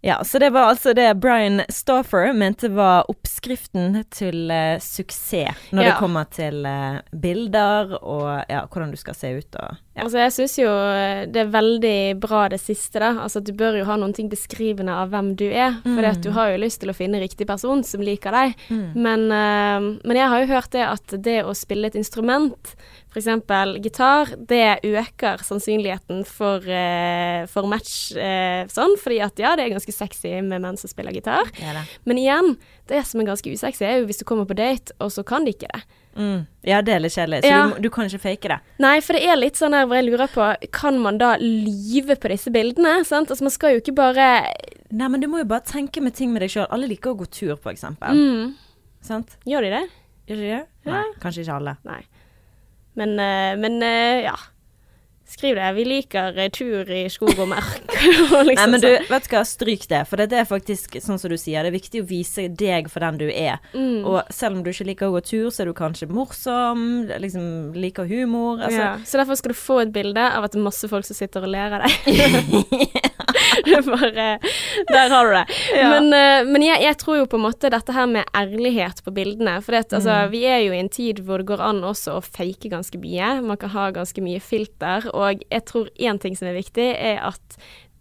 Ja, så det var altså det Brian Stoffer mente var oppskriften til uh, suksess når det kommer til uh, bilder og ja, hvordan du skal se ut og ja. Altså, jeg syns jo eh, det er veldig bra det siste, da. Altså, du bør jo ha noen ting beskrivende av hvem du er. For Mm. du har jo lyst til å finne riktig person som liker deg. Men, uh, men jeg har jo hørt det at det å spille et instrument, f.eks. gitar, det øker sannsynligheten for, eh, for match eh, sånn. Fordi at ja, det er ganske sexy med menn som spiller gitar. Da. Men igjen, det som er ganske usexy, er jo hvis du kommer på date, og så kan de ikke det. Mm. ja, det er litt kjedelig. Så Ja. du, du kan ikke fake det. Nei, for det er litt sånn her hvor jeg lurer på Kan man da lyve på disse bildene? Sant? Altså Man skal jo ikke bare Nei, men du må jo bare tenke med ting med deg sjøl. Alle liker å gå tur, for eksempel. mm, Sant? Gjør de det? Gjør de det? Ja. Nei, kanskje ikke alle. Nei. Men, eh, men eh, ja. Skriv det. Vi liker eh, tur i skog og mark. liksom Nei, men du, sånn. vet du hva, stryk det. For det er faktisk, sånn som du sier, det er viktig å vise deg for den du er. Mm. Og selv om du ikke liker å gå tur, så er du kanskje morsom, liksom liker humor. Altså, ja. Så derfor skal du få et bilde av at det er masse folk som sitter og ler av deg. Bare Der har du det. Ja. Men, eh, men jeg, jeg tror jo på en måte dette her med ærlighet på bildene. For det, altså, Mm. vi er jo i en tid hvor det går an også å fake ganske mye. Man kan ha ganske mye filter. Og jeg tror én ting som er viktig, er at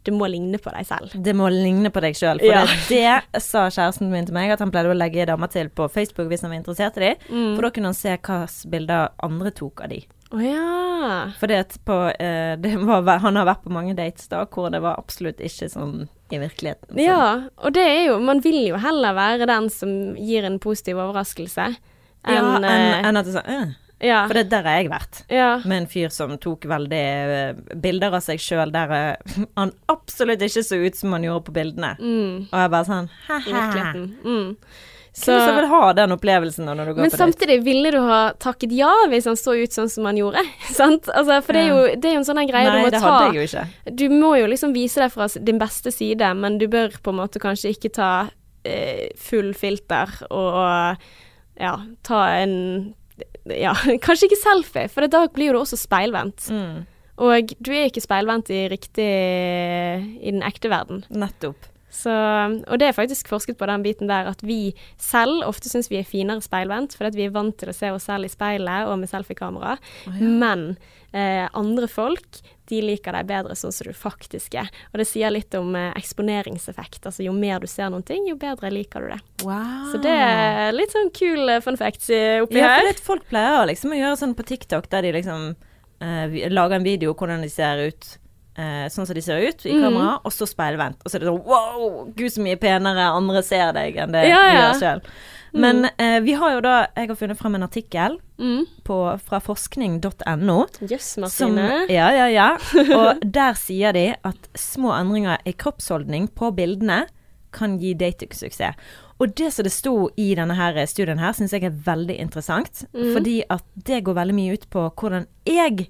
det må ligne på deg selv. Det må ligne på deg sjøl. For Ja. det, det sa kjæresten min til meg, at han pleide å legge damer til på Facebook hvis han var interessert i dem. Mm. For da kunne han se hvilke bilder andre tok av de. Å ja. For eh, Han har vært på mange dates da hvor det var absolutt ikke sånn i virkeligheten. Så. Ja, og det er jo Man vil jo heller være den som gir en positiv overraskelse, ja, enn enn en, enn at det sånn. Ja, For det der har jeg vært. ja. Med en fyr som tok veldig eh, bilder av seg sjøl der eh, han absolutt ikke så ut som han gjorde på bildene. Mm, Og jeg bare sånn ha-ha. Mm. Så, Så, som vil ha den opplevelsen da når du går men på date. samtidig, ville du ha takket ja hvis han så ut sånn som han gjorde? Sant? Altså, for det er, jo, det er jo en sånn greie Nei, du må det ta hadde jeg jo ikke. Du må jo liksom vise deg fra din beste side, men du bør på en måte kanskje ikke ta eh, full filter og ja, ta en Ja, kanskje ikke selfie, for da blir jo også speilvendt. Mm. Og du er ikke speilvendt i riktig i den ekte verden. Nettopp. Så, og det er faktisk forsket på den biten der at vi selv ofte syns vi er finere speilvendt, fordi vi er vant til å se oss selv i speilet og med selfiekamera. Men eh, andre folk de liker deg bedre sånn som du faktisk er. Og det sier litt om eh, eksponeringseffekt. Altså jo mer du ser noen ting, jo bedre liker du det. Wow. Så det er litt sånn kul eh, fun facts eh, oppi Ja, for her. det, folk pleier liksom å gjøre sånn på TikTok, der de liksom eh, lager en video hvordan de ser ut. eh, sånn som de ser ut i Mhm. kamera, og så speilvendt. Og så er det sånn wow, gud så mye penere andre ser deg enn det Ja, du ja. gjør sjøl. Men eh, vi har jo da Jeg har funnet fram en artikkel Mm. på, fra forskning.no. Jøss, yes, Martine. ja, ja, ja. Og der sier de at små endringer i kroppsholdning på bildene kan gi datingsuksess. Og det som det sto i denne her studien her, syns jeg er veldig interessant. Fordi at det går veldig mye ut på hvordan jeg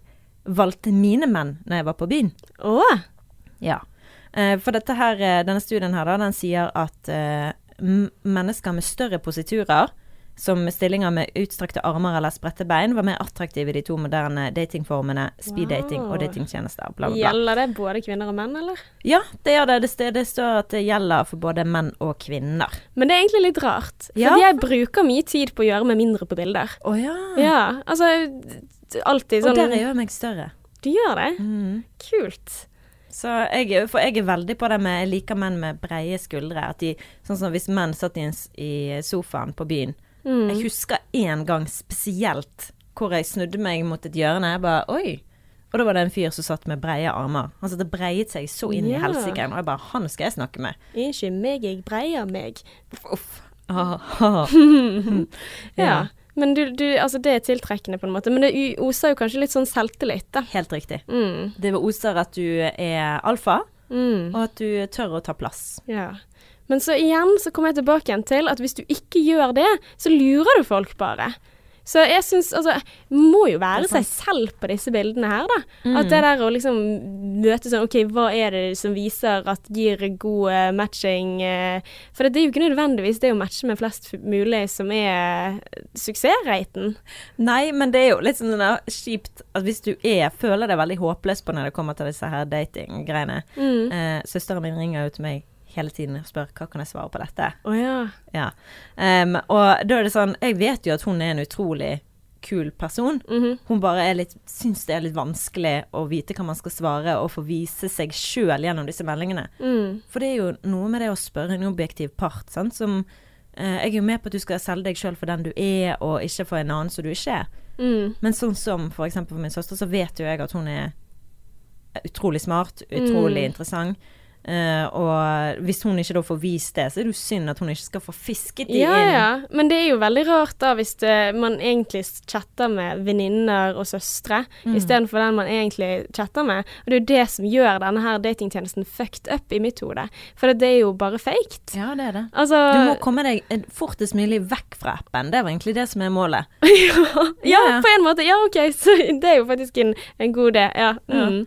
valgte mine menn når jeg var på byen. Åh. Ja. Eh, For dette her, eh, denne studien her, da, den sier at eh, mennesker med større positurer, som stillinger med utstrakte armer eller spredte bein, var mer attraktive i de to moderne datingformene speeddating og Wow. datingtjenester. Bla, bla, bla. Gjelder det både kvinner og menn, eller? Ja, det gjør det. Det, det står at det gjelder for både menn og kvinner. Men det er egentlig litt rart. For Ja. jeg bruker mye tid på å gjøre meg mindre på bilder. Å ja. Ja, altså alltid Og dere der gjør meg større. Du gjør det? Mm. Kult. Så jeg, for jeg er veldig på det med Jeg liker menn med breie skuldre. At de, sånn som hvis menn satt i, en, i sofaen på byen. Mm. Jeg husker én gang spesielt hvor jeg snudde meg mot et hjørne. Jeg bare oi. Og da var det en fyr som satt med breie armer. Han satt og breiet seg så inn Ja. i helsike. Og jeg bare Han skal jeg snakke med. Ikke meg, jeg breier meg. Uff. Ah, ah. Ja. Men du, du, altså det er tiltrekkende på en måte. Men det oser jo kanskje litt sånn selvtillit, da. Helt riktig. Mm. Det oser at du er alfa, Mm. og at du tør å ta plass. Ja. Men så igjen så kommer jeg tilbake igjen til at hvis du ikke gjør det, så lurer du folk bare. Så jeg syns altså Må jo være seg selv på disse bildene her, da. Mm. At det der å liksom møte sånn OK, hva er det som viser at gir god eh, matching eh, For det er jo ikke nødvendigvis det å matche med flest mulig som er suksessraten. Nei, men det er jo litt sånn kjipt at hvis du er føler deg veldig håpløs på når det kommer til disse her datinggreiene Mm. eh, Søsteren min ringer jo til meg hele tiden og spør hva kan jeg svare på dette. Oh, ja. Ja. Um, og da er det sånn Jeg vet jo at hun er en utrolig kul person. Mhm. Hun bare litt syns det er litt vanskelig å vite hva man skal svare, og få vise seg sjøl gjennom disse meldingene. Mm. For det er jo noe med det å spørre en objektiv part, sant, som uh, Jeg er jo med på at du skal selge deg sjøl for den du er, og ikke for en annen som du ikke er. Mm. Men sånn som for eksempel for min søster, så vet jo jeg at hun er utrolig smart, utrolig Mm. interessant. Eh, og hvis hun ikke da får vist det, så er det jo synd at hun ikke skal få fisket de Ja, inn. ja. Men det er jo veldig rart da hvis det, man egentlig chatter med venninner og søstre Mm. istedenfor den man egentlig chatter med. Og det er jo det som gjør denne her datingtjenesten fucked up i mitt hode. For det er jo bare faked. Ja, det er det. Altså Du må komme deg eh, fortest mulig vekk fra appen. Det var egentlig det som er målet. ja, Ja. på en måte. Ja, OK, så det er jo faktisk en, en god idé. Ja. Mm.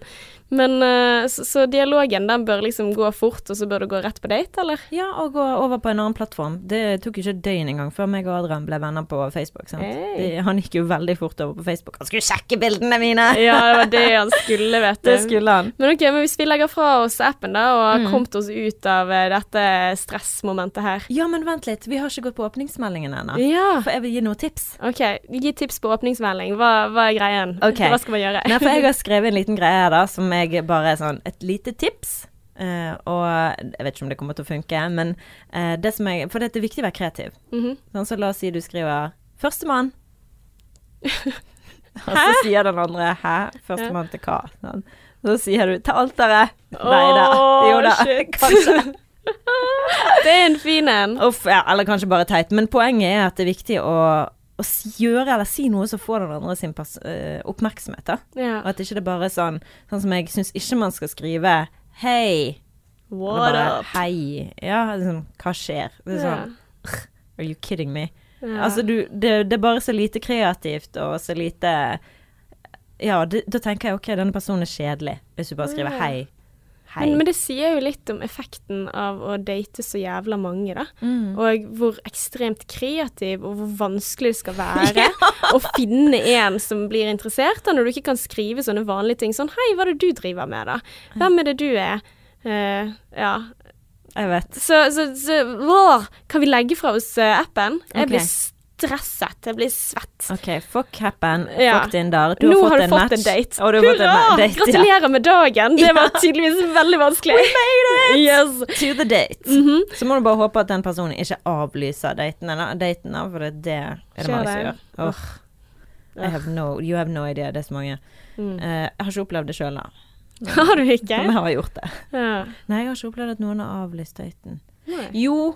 Men eh, så, så dialogen den bør liksom gå fort, og så bør du gå rett på date, eller? Ja, og gå over på en annen plattform. Det tok ikke et døgn engang før meg og Adrian ble venner på Facebook. Sant? Hey. De, han gikk jo veldig fort over på Facebook. Han skulle sjekke bildene mine! Ja, det var det han skulle, vet du. Det skulle han. Men ok, men hvis vi legger fra oss appen da, og Mm. kommet oss ut av eh, dette stressmomentet her. Ja, men vent litt. Vi har ikke gått på åpningsmeldingen ennå. Ja. For jeg vil gi noen tips. Ok, gi tips på åpningsmelding. Hva, hva er greien? Ok. Hva skal man gjøre? Nei, for jeg har skrevet en liten greie her, da, som jeg bare sånn Et lite tips. Uh, og jeg vet ikke om det kommer til å funke, men uh, det som jeg For det er viktig å være kreativ. Mhm. Sånn, så la oss si du skriver 'Førstemann'. og så sier den andre 'hæ? Førstemann til hva?' Sånn. Så sier du 'til alteret'. Nei da. Jo da. shit. Kanskje. Det er en fin en. Uff, ja, eller kanskje bare teit. Men poenget er at det er viktig å, å gjøre eller si noe som får den andre sin eh, oppmerksomhet. da. Ja. Og at ikke det bare er sånn Sånn som jeg syns ikke man skal skrive 'hei'. What bare, up? Hei. Ja, liksom, hva skjer? Det er sånn Are you kidding me? Ja. Altså, du, det, det er bare så lite kreativt og så lite Ja, det, da tenker jeg OK, denne personen er kjedelig, hvis du bare skriver Ja. 'hei'. Men, men det sier jo litt om effekten av å date så jævla mange, da. Mm. Og hvor ekstremt kreativ og hvor vanskelig det skal være å finne en som blir interessert, da, når du ikke kan skrive sånne vanlige ting. Sånn 'Hei, hva er det du driver med, da? Hvem er det du er?' Uh, ja. Jeg vet. Så, så, så åh, kan vi legge fra oss eh, appen? Jeg okay. blir stresset. Jeg blir svett. OK, fuck happen, Ja. fuck Tinder. Du Nå har fått har du en fått match. en date. Og du har fått en Hurra! Gratulerer ja. Med dagen. Det var tydeligvis veldig vanskelig. We made it! Yes. To the date. Mhm. Så må du bare håpe at den personen ikke avlyser daten, eller daten da, for det, det er det mange som gjør. Oh. I have no, you have no idea, det er så mange. Mm. Uh, jeg har ikke opplevd det sjøl, da. Har du ikke? Men jeg har gjort det. Ja. Nei, jeg har ikke opplevd at noen har avlyst daten. Jo,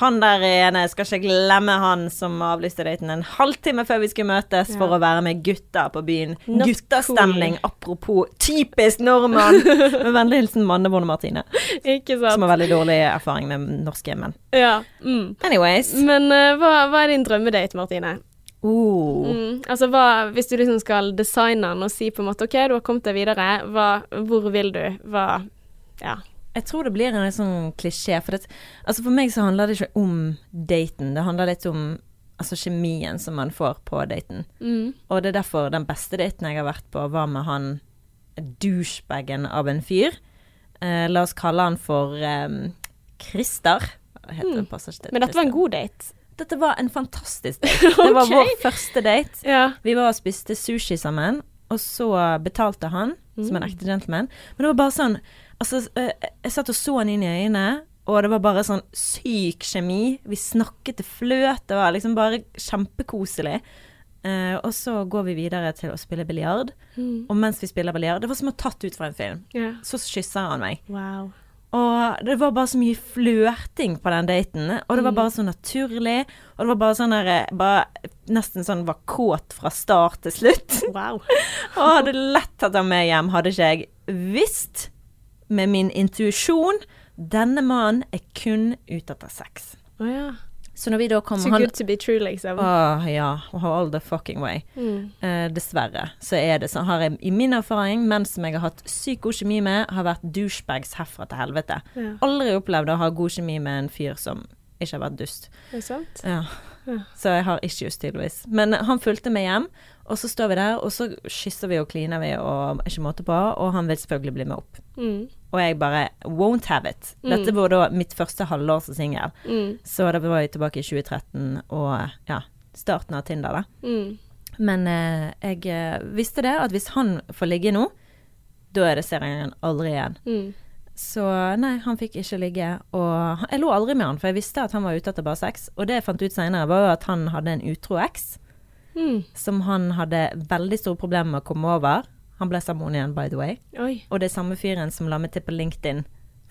han der ene, skal ikke glemme han som avlyste daten en halvtime før vi skulle møtes Ja. for å være med gutta på byen. Not Guttastemning, apropos typisk nordmann! med vennlig hilsen Mannebonde Martine, Ikke sant. som har veldig dårlig erfaring med norske menn. Ja. Mm. Anyways. Men uh, hva, hva er din drømmedate, Martine? Oh. Mm. Altså, hva, hvis du liksom skal designe den og si på en måte OK, du har kommet deg videre, hva, hvor vil du? Hva Ja. Jeg tror det blir en litt sånn klisjé. For, det, altså for meg så handler det ikke om daten. Det handler litt om altså kjemien som man får på daten. Mm. Og det er derfor den beste daten jeg har vært på, var med han douchebagen av en fyr. Eh, la oss kalle han for eh, Christer. Mm. Men dette var en god date. Dette var en fantastisk date. Det var vår første date. Ja. Vi var og spiste sushi sammen, og så betalte han, som en Mm. ekte gentleman. Men det var bare sånn Altså, jeg satt og så han inn i øynene, og det var bare sånn syk kjemi. Vi snakket til fløt, det var liksom bare kjempekoselig. Uh, og så går vi videre til å spille biljard, Mm. og mens vi spiller biljard Det var som å tatt ut fra en film. Yeah. Så kysser han meg. Wow. Og det var bare så mye flørting på den daten. Og det var bare så naturlig. Og det var bare sånn der eh, bare Nesten sånn var kåt fra start til slutt. Wow. Og hadde lett tatt ham med hjem, hadde ikke jeg visst, med min intuisjon, denne mannen er kun ute etter sex. Oh, ja. Så når vi da kom Too han, good to be true, liksom. Åh, ja, all the fucking way. Mm. Eh, dessverre så er det sånn, har jeg i min erfaring, menn som jeg har hatt syk god kjemi med, har vært douchebags herfra til helvete. Ja. Aldri opplevd å ha god kjemi med en fyr som ikke har vært dust. Er sant? Ja. Ja. Så jeg har issues, tydeligvis. Men han fulgte meg hjem, og så står vi der, og så kysser vi og kliner vi og ikke måte på, og han vil selvfølgelig bli med opp. Mm. Og jeg bare won't have it. Dette Mm. var da mitt første halvår som singel. Mm. Så det var jo tilbake i 2013 og ja, starten av Tinder, da. Mm. Men eh, jeg eh, visste det, at hvis han får ligge nå, da er det serien aldri igjen. Mm. Så nei, han fikk ikke ligge. Og jeg lå aldri med han, for jeg visste at han var ute etter bare sex. Og det jeg fant ut seinere, var jo at han hadde en utro eks Mm. som han hadde veldig store problemer med å komme over. Han ble sammen igjen, by the way. Oi, Og det er samme fyren som la meg til på LinkedIn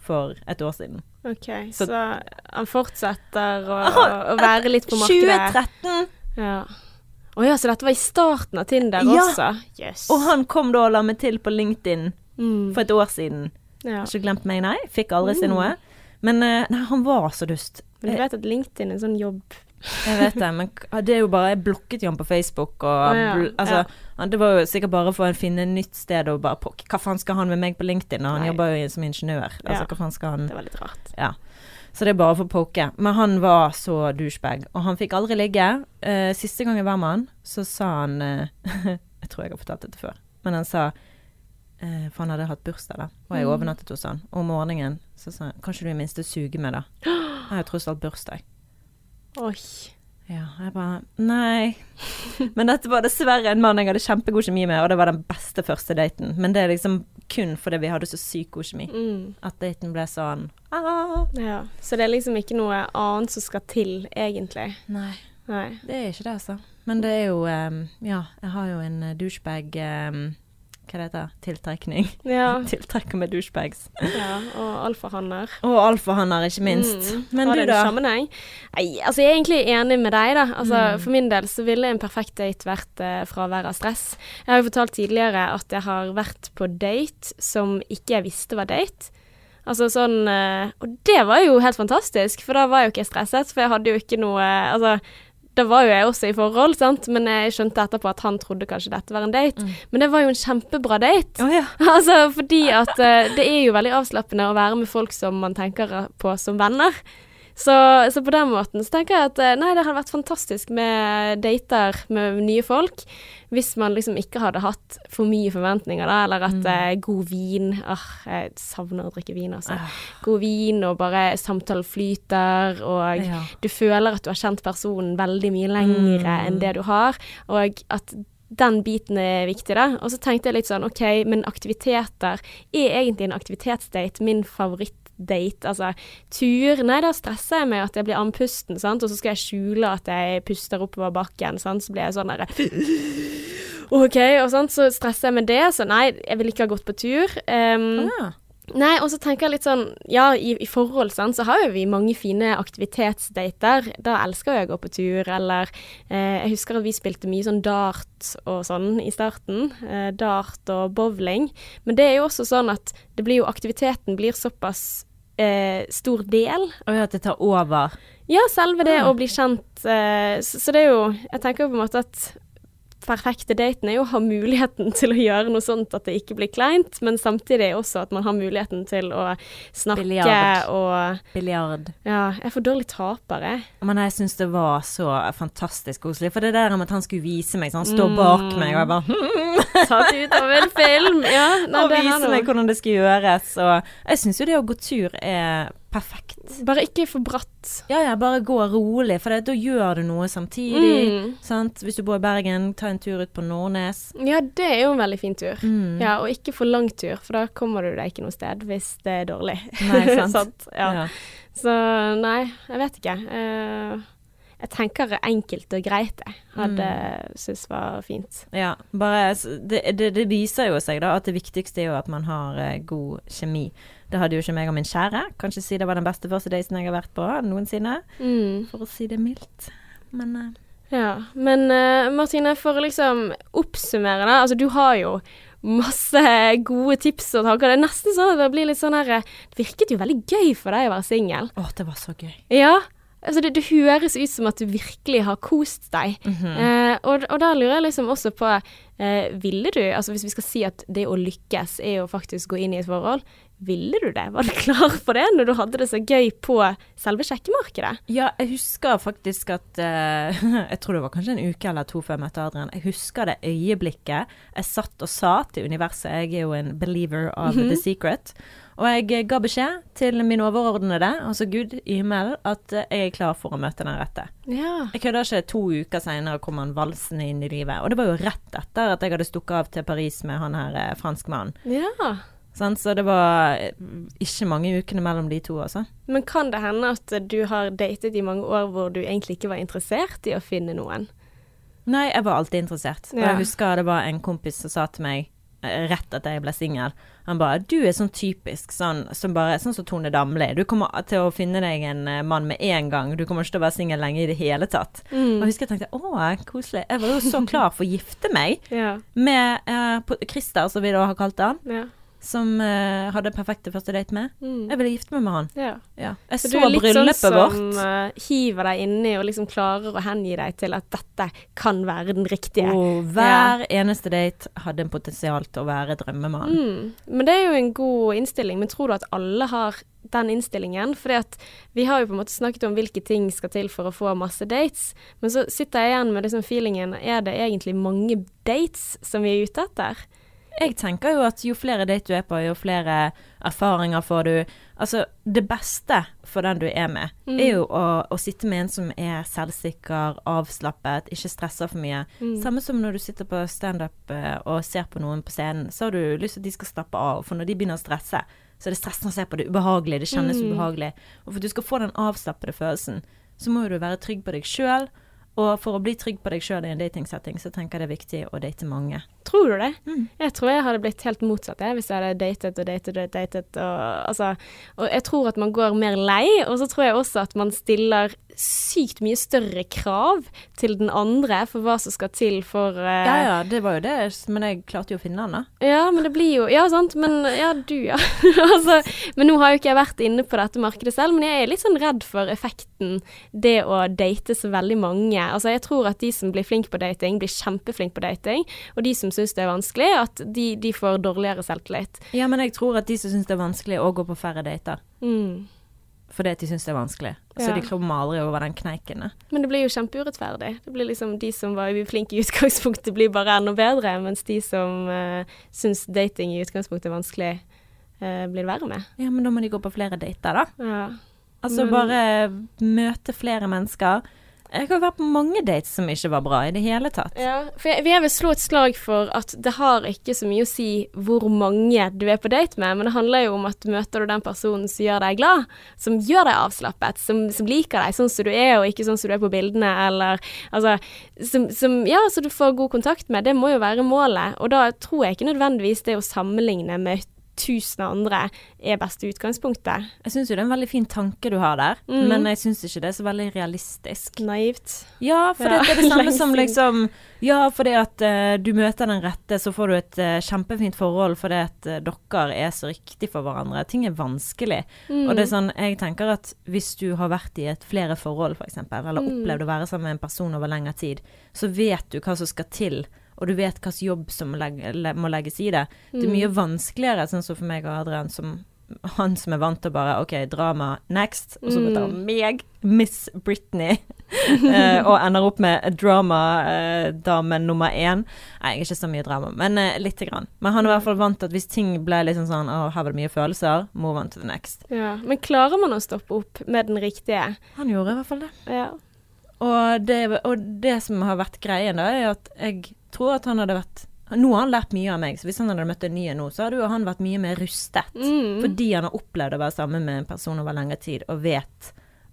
for et år siden. OK. Så- Så, han fortsetter å, å være litt på markedet? 2013! Ja. Å ja, så dette var i starten av Tinder Ja. også? Yes. Og han kom da og la meg til på LinkedIn mm. for et år siden. ja. Har ikke glemt meg, nei. Fikk aldri si noe. Men eh, nei, han var så dust. Men du vet at LinkedIn er en sånn jobb Jeg vet det, men det er jo bare Jeg blokket jo han på Facebook, og Å, ja. altså Ja. Det var jo sikkert bare for å finne nytt sted og bare pokke. Hva faen skal han med meg på LinkedIn? Og han Nei. jobber jo som ingeniør. Altså, hva faen skal han Det var litt rart. Ja. Så det er bare for å poke. Men han var så douchebag, og han fikk aldri ligge. Uh, siste gang jeg var med han, så sa han uh, Jeg tror jeg har fortalt dette før, men han sa uh, For han hadde hatt bursdag, da, og jeg Mm. overnattet hos han. Og om morgenen så sa han Kan ikke du i minste suge meg, da? Jeg har tross alt bursdag. Oi. Ja, jeg bare Nei. Men dette var dessverre en mann jeg hadde kjempegod kjemi med, og det var den beste første daten. Men det er liksom kun fordi vi hadde så sykt god kjemi Mm. at daten ble sånn ah. Ja. Så det er liksom ikke noe annet som skal til, egentlig? Nei. Nei. Det er ikke det, altså. Men det er jo um, Ja, jeg har jo en eh, douchebag ehm, Hva det heter Tiltrekning. Ja. Tiltrekker med douchebags. ja. Og alfahanner. Og alfahanner, ikke minst. Mm. Men Har du, det en da? sammenheng? Nei, altså jeg er egentlig enig med deg, da. Altså, Mm. For min del så ville en perfekt date vært eh, fravær av stress. Jeg har jo fortalt tidligere at jeg har vært på date som ikke jeg visste var date. Altså sånn eh, Og det var jo helt fantastisk, for da var jeg jo ikke stresset, for jeg hadde jo ikke noe Altså da var jo jeg også i forhold, sant, men jeg skjønte etterpå at han trodde kanskje dette var en date. Men det var jo en kjempebra date. Oh, ja. Altså, fordi at uh, det er jo veldig avslappende å være med folk som man tenker på som venner. Så, så på den måten så tenker jeg at eh, nei, det hadde vært fantastisk med dater med nye folk. Hvis man liksom ikke hadde hatt for mye forventninger, da, eller at eh, god vin Åh, jeg savner å drikke vin, altså. God vin, og bare samtalen flyter, og Ja. du føler at du har kjent personen veldig mye lengre enn det du har, og at den biten er viktig, da. Og så tenkte jeg litt sånn, OK, men aktiviteter Er egentlig en aktivitetsdate min favorittdate? Altså tur Nei, da stresser jeg med at jeg blir andpusten, sant, og så skal jeg skjule at jeg puster oppover bakken, sant, så blir jeg sånn derre OK, og sånt, så stresser jeg med det, så nei, jeg vil ikke ha gått på tur. Um, Ja. Nei, og så tenker jeg litt sånn Ja, i, i forhold sant, så har jo vi mange fine aktivitetsdater. Da elsker jeg å gå på tur, eller eh, Jeg husker at vi spilte mye sånn dart og sånn i starten. Eh, dart og bowling. Men det er jo også sånn at det blir jo Aktiviteten blir såpass eh, stor del. Og at det tar over. Ja, selve det Ja. å bli kjent. Eh, så, så det er jo Jeg tenker jo på en måte at perfekte daten er jo å ha muligheten til å gjøre noe sånt at det ikke blir kleint, men samtidig også at man har muligheten til å snakke Billiard. og Biljard. Ja, jeg er for dårlig taper, jeg. Men jeg syns det var så fantastisk koselig. For det der med at han skulle vise meg, så han står bak meg, og jeg bare Tatt ut av en film. Ja, nei, Og det vise meg hvordan det skal gjøres. Og jeg syns jo det å gå tur er perfekt. Bare ikke for bratt. Ja ja, bare gå rolig, for da gjør du noe samtidig. Mm. Sant? Hvis du bor i Bergen, ta en tur ut på Nordnes. Ja, det er jo en veldig fin tur. Mm. Ja, og ikke for lang tur, for da kommer du deg ikke noe sted hvis det er dårlig. Nei, sant. ja. Ja. Så nei, jeg vet ikke. Eh, jeg tenker enkelt og greit, jeg. Hadde Mm. syntes var fint. Ja, bare det, det, det viser jo seg da at det viktigste er jo at man har eh, god kjemi. Det hadde jo ikke meg og min kjære. Kanskje si det var den beste første daten jeg har vært på noensinne, Mm. for å si det mildt. Men eh, Ja. Men eh, Martine, for å liksom oppsummere det. Altså, du har jo masse gode tips og tanker. Det er nesten sånn at det blir litt sånn her eh, Det virket jo veldig gøy for deg å være singel. Å, det var så gøy. Ja. Altså, det, det høres ut som at du virkelig har kost deg. Mhm. eh, og, og da lurer jeg liksom også på eh, Ville du, altså hvis vi skal si at det å lykkes er å faktisk gå inn i et forhold, ville du det? Var du klar for det når du hadde det så gøy på selve sjekkemarkedet? Ja, jeg husker faktisk at eh, Jeg tror det var kanskje en uke eller to før jeg møtte Adrian. Jeg husker det øyeblikket jeg satt og sa til universet Jeg er jo en believer of the secret. Og jeg ga beskjed til min overordnede, altså Gud i himmelen, at jeg er klar for å møte den rette. Ja. Jeg kødder ikke. To uker seinere kom han valsende inn i livet. Og det var jo rett etter at jeg hadde stukket av til Paris med han her eh, franskmannen. ja. Sånn, Så det var eh, ikke mange ukene mellom de to, altså. Men kan det hende at du har datet i mange år hvor du egentlig ikke var interessert i å finne noen? Nei, jeg var alltid interessert. Og jeg husker det var en kompis som sa til meg eh, rett etter jeg ble singel. Han bare 'Du er sånn typisk sånn som bare Sånn som Tone Damli. Du kommer til å finne deg en eh, mann med en gang. Du kommer ikke til å være singel lenge i det hele tatt. Mm. Og jeg husker jeg tenkte 'Å, koselig'. Jeg var jo så klar for å gifte meg Ja. med eh, Christer, som vi da har kalt han, Ja. Som uh, hadde perfekte første date med. Mm. Jeg ville gifte meg med han. ja. Ja. Jeg Så så, du er litt sånn vårt. som uh, hiver deg inni og liksom klarer å hengi deg til at dette kan være den riktige. Og hver eneste date hadde en potensial til å være drømmemannen. Mm. Men det er jo en god innstilling. Men tror du at alle har den innstillingen? At vi har jo på en måte snakket om hvilke ting skal til for å få masse dates. Men så sitter jeg igjen med liksom feelingen Er det egentlig mange dates som vi er ute etter? Jeg tenker jo at jo flere date du er på, jo flere erfaringer får du. Altså, det beste for den du er med, Mm. er jo å, å sitte med en som er selvsikker, avslappet, ikke stresser for mye. Mm. Samme som når du sitter på standup eh, og ser på noen på scenen, så har du lyst til at de skal slappe av. For når de begynner å stresse, så er det stressende å se på det, ubehagelig, det kjennes Mm. ubehagelig. Og for at du skal få den avslappede følelsen, så må du være trygg på deg sjøl. Og for å bli trygg på deg sjøl i en datingsetting, så tenker jeg det er viktig å date mange. Tror du det? Mm. Jeg tror jeg hadde blitt helt motsatt jeg, hvis jeg hadde datet og datet og datet. Og, altså, og jeg tror at man går mer lei, og så tror jeg også at man stiller sykt mye større krav til den andre for hva som skal til for uh, Ja ja, det var jo det, men jeg klarte jo å finne den, da. Ja, men det blir jo Ja, sant. Men ja, du, ja. altså, men nå har jo ikke jeg vært inne på dette markedet selv, men jeg er litt sånn redd for effekten det å date så veldig mange. Altså, jeg tror at de som blir flinke på dating, blir kjempeflinke på dating. Og de som syns det er vanskelig, at de, de får dårligere selvtillit. Ja, men jeg tror at de som syns det er vanskelig, òg går på færre dater. Mm. Fordi at de syns det er vanskelig. Så Ja. de kommer aldri over den kneiken. Men det blir jo kjempeurettferdig. Det blir liksom De som var flinke i utgangspunktet, blir bare enda bedre, mens de som uh, syns dating i utgangspunktet er vanskelig, uh, blir det verre med. Ja, men da må de gå på flere dater, da. Ja. Altså Men- bare møte flere mennesker. Jeg har vært på mange dates som ikke var bra i det hele tatt. Ja, for jeg, jeg vil slå et slag for at det har ikke så mye å si hvor mange du er på date med, men det handler jo om at møter du den personen som gjør deg glad, som gjør deg avslappet, som, som liker deg sånn som du er, og ikke sånn som du er på bildene, eller altså som, som Ja, så du får god kontakt med, det må jo være målet. Og da tror jeg ikke nødvendigvis det å sammenligne med tusen andre er beste utgangspunktet. Jeg syns jo det er en veldig fin tanke du har der, mm. men jeg syns ikke det er så veldig realistisk. Naivt. Ja, for Ja, det er det samme som liksom Ja, fordi at uh, du møter den rette, så får du et uh, kjempefint forhold fordi at uh, dere er så riktig for hverandre. Ting er vanskelig. Mm. Og det er sånn, jeg tenker at hvis du har vært i et flere forhold, f.eks., eller Mm. opplevd å være sammen med en person over lengre tid, så vet du hva som skal til. Og du vet hvilken jobb som leg le må legges i det. Det er Mm. mye vanskeligere, sånn som for meg og Adrian, som han som er vant til bare OK, drama next, og så blir det meg, Miss Britney, uh, og ender opp med dramadame nummer én. Nei, jeg er ikke så mye drama, men uh, lite grann. Men han er i hvert fall vant til at hvis ting ble liksom sånn Å, her var det mye følelser, move on to the next. Ja. Men klarer man å stoppe opp med den riktige? Han gjorde i hvert fall det. Ja. Og det, og det som har vært greien, da, er at jeg tror at han hadde vært Nå har han lært mye av meg, så hvis han hadde møtt en ny nå, så hadde jo han vært mye mer rustet. Mm. Fordi han har opplevd å være sammen med en person over lengre tid, og vet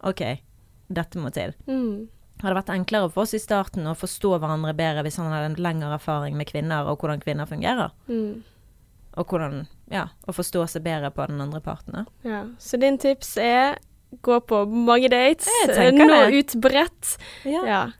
OK, dette må til. Mm. Det hadde vært enklere for oss i starten å forstå hverandre bedre hvis han hadde en lengre erfaring med kvinner, og hvordan kvinner fungerer. Mm. Og hvordan Ja, å forstå seg bedre på den andre parten. Ja. Så din tips er gå på mange dates, nå det. ut bredt. Ja.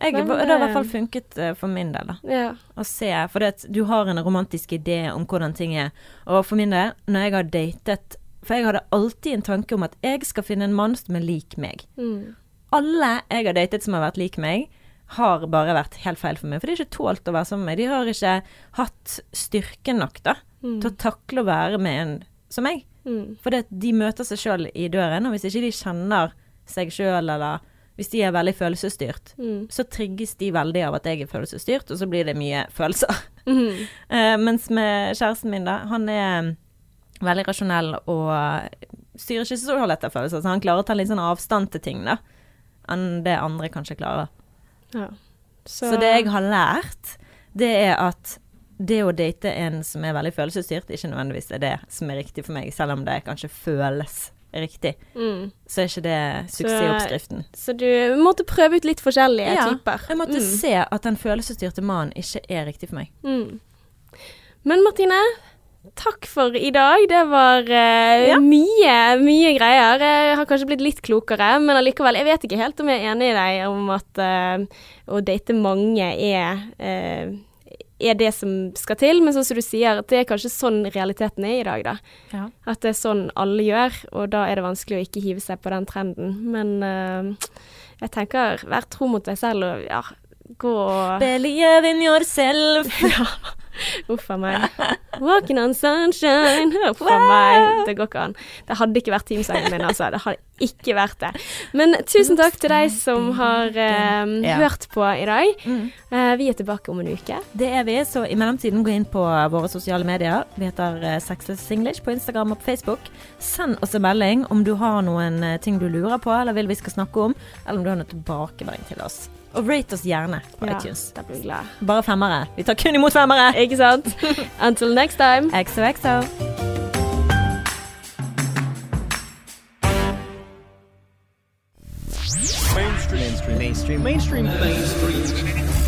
Jeg, Men, det har i hvert eh, fall funket eh, for min del, da. ja. Å se. For det, du har en romantisk idé om hvordan ting er. Og for min del, når jeg har datet For jeg hadde alltid en tanke om at jeg skal finne en mann som er lik meg. Mm. Alle jeg har datet som har vært lik meg, har bare vært helt feil for meg. For de har ikke tålt å være sammen med meg. De har ikke hatt styrke nok da, Mm. til å takle å være med en som meg. Mm. For det, de møter seg sjøl i døren, og hvis ikke de kjenner seg sjøl, eller hvis de er veldig følelsesstyrt, Mm. så trigges de veldig av at jeg er følelsesstyrt, og så blir det mye følelser. Mm. Uh, mens med kjæresten min, da, han er veldig rasjonell og styrer ikke så lett av følelser, så han klarer å ta litt sånn avstand til ting, da, enn det andre kanskje klarer. Ja. Så, det jeg har lært, det er at det å date en som er veldig følelsesstyrt, ikke nødvendigvis er det som er riktig for meg, selv om det kanskje føles riktig, mm. så er ikke det suksessoppskriften. Så du måtte prøve ut litt forskjellige Ja, typer. Jeg måtte Mm. se at den følelsesstyrte mannen ikke er riktig for meg. Mm. Men Martine, takk for i dag. Det var uh, Ja. mye, mye greier. Jeg har kanskje blitt litt klokere, men allikevel, jeg vet ikke helt om jeg er enig i deg om at uh, å date mange er eh, er det som skal til, men sånn som du sier, at det er kanskje sånn realiteten er i dag, da. Ja. At det er sånn alle gjør, og da er det vanskelig å ikke hive seg på den trenden. Men uh, jeg tenker, vær tro mot deg selv og ja, gå og Believe in yourself. Uff a meg. Walking on sunshine. Uff a meg. Det går ikke an. Det hadde ikke vært teamsangen min, altså. Det hadde ikke vært det. Men tusen takk til deg som har eh, Ja. hørt på i dag. Mm. Eh, vi er tilbake om en uke. Det er vi, så i mellomtiden gå inn på våre sosiale medier. Vi heter eh, Sexless English på Instagram og på Facebook. Send oss en melding om du har noen eh, ting du lurer på eller vil vi skal snakke om, eller om du har noe tilbakemelding til oss. Og rate oss gjerne på Ja, iTunes. da blir vi glad. Bare femmere. Vi tar kun imot femmere. Ikke sant? Until next time. XOXO. Mainstream. Mainstream. Mainstream. Mainstream. Mainstream.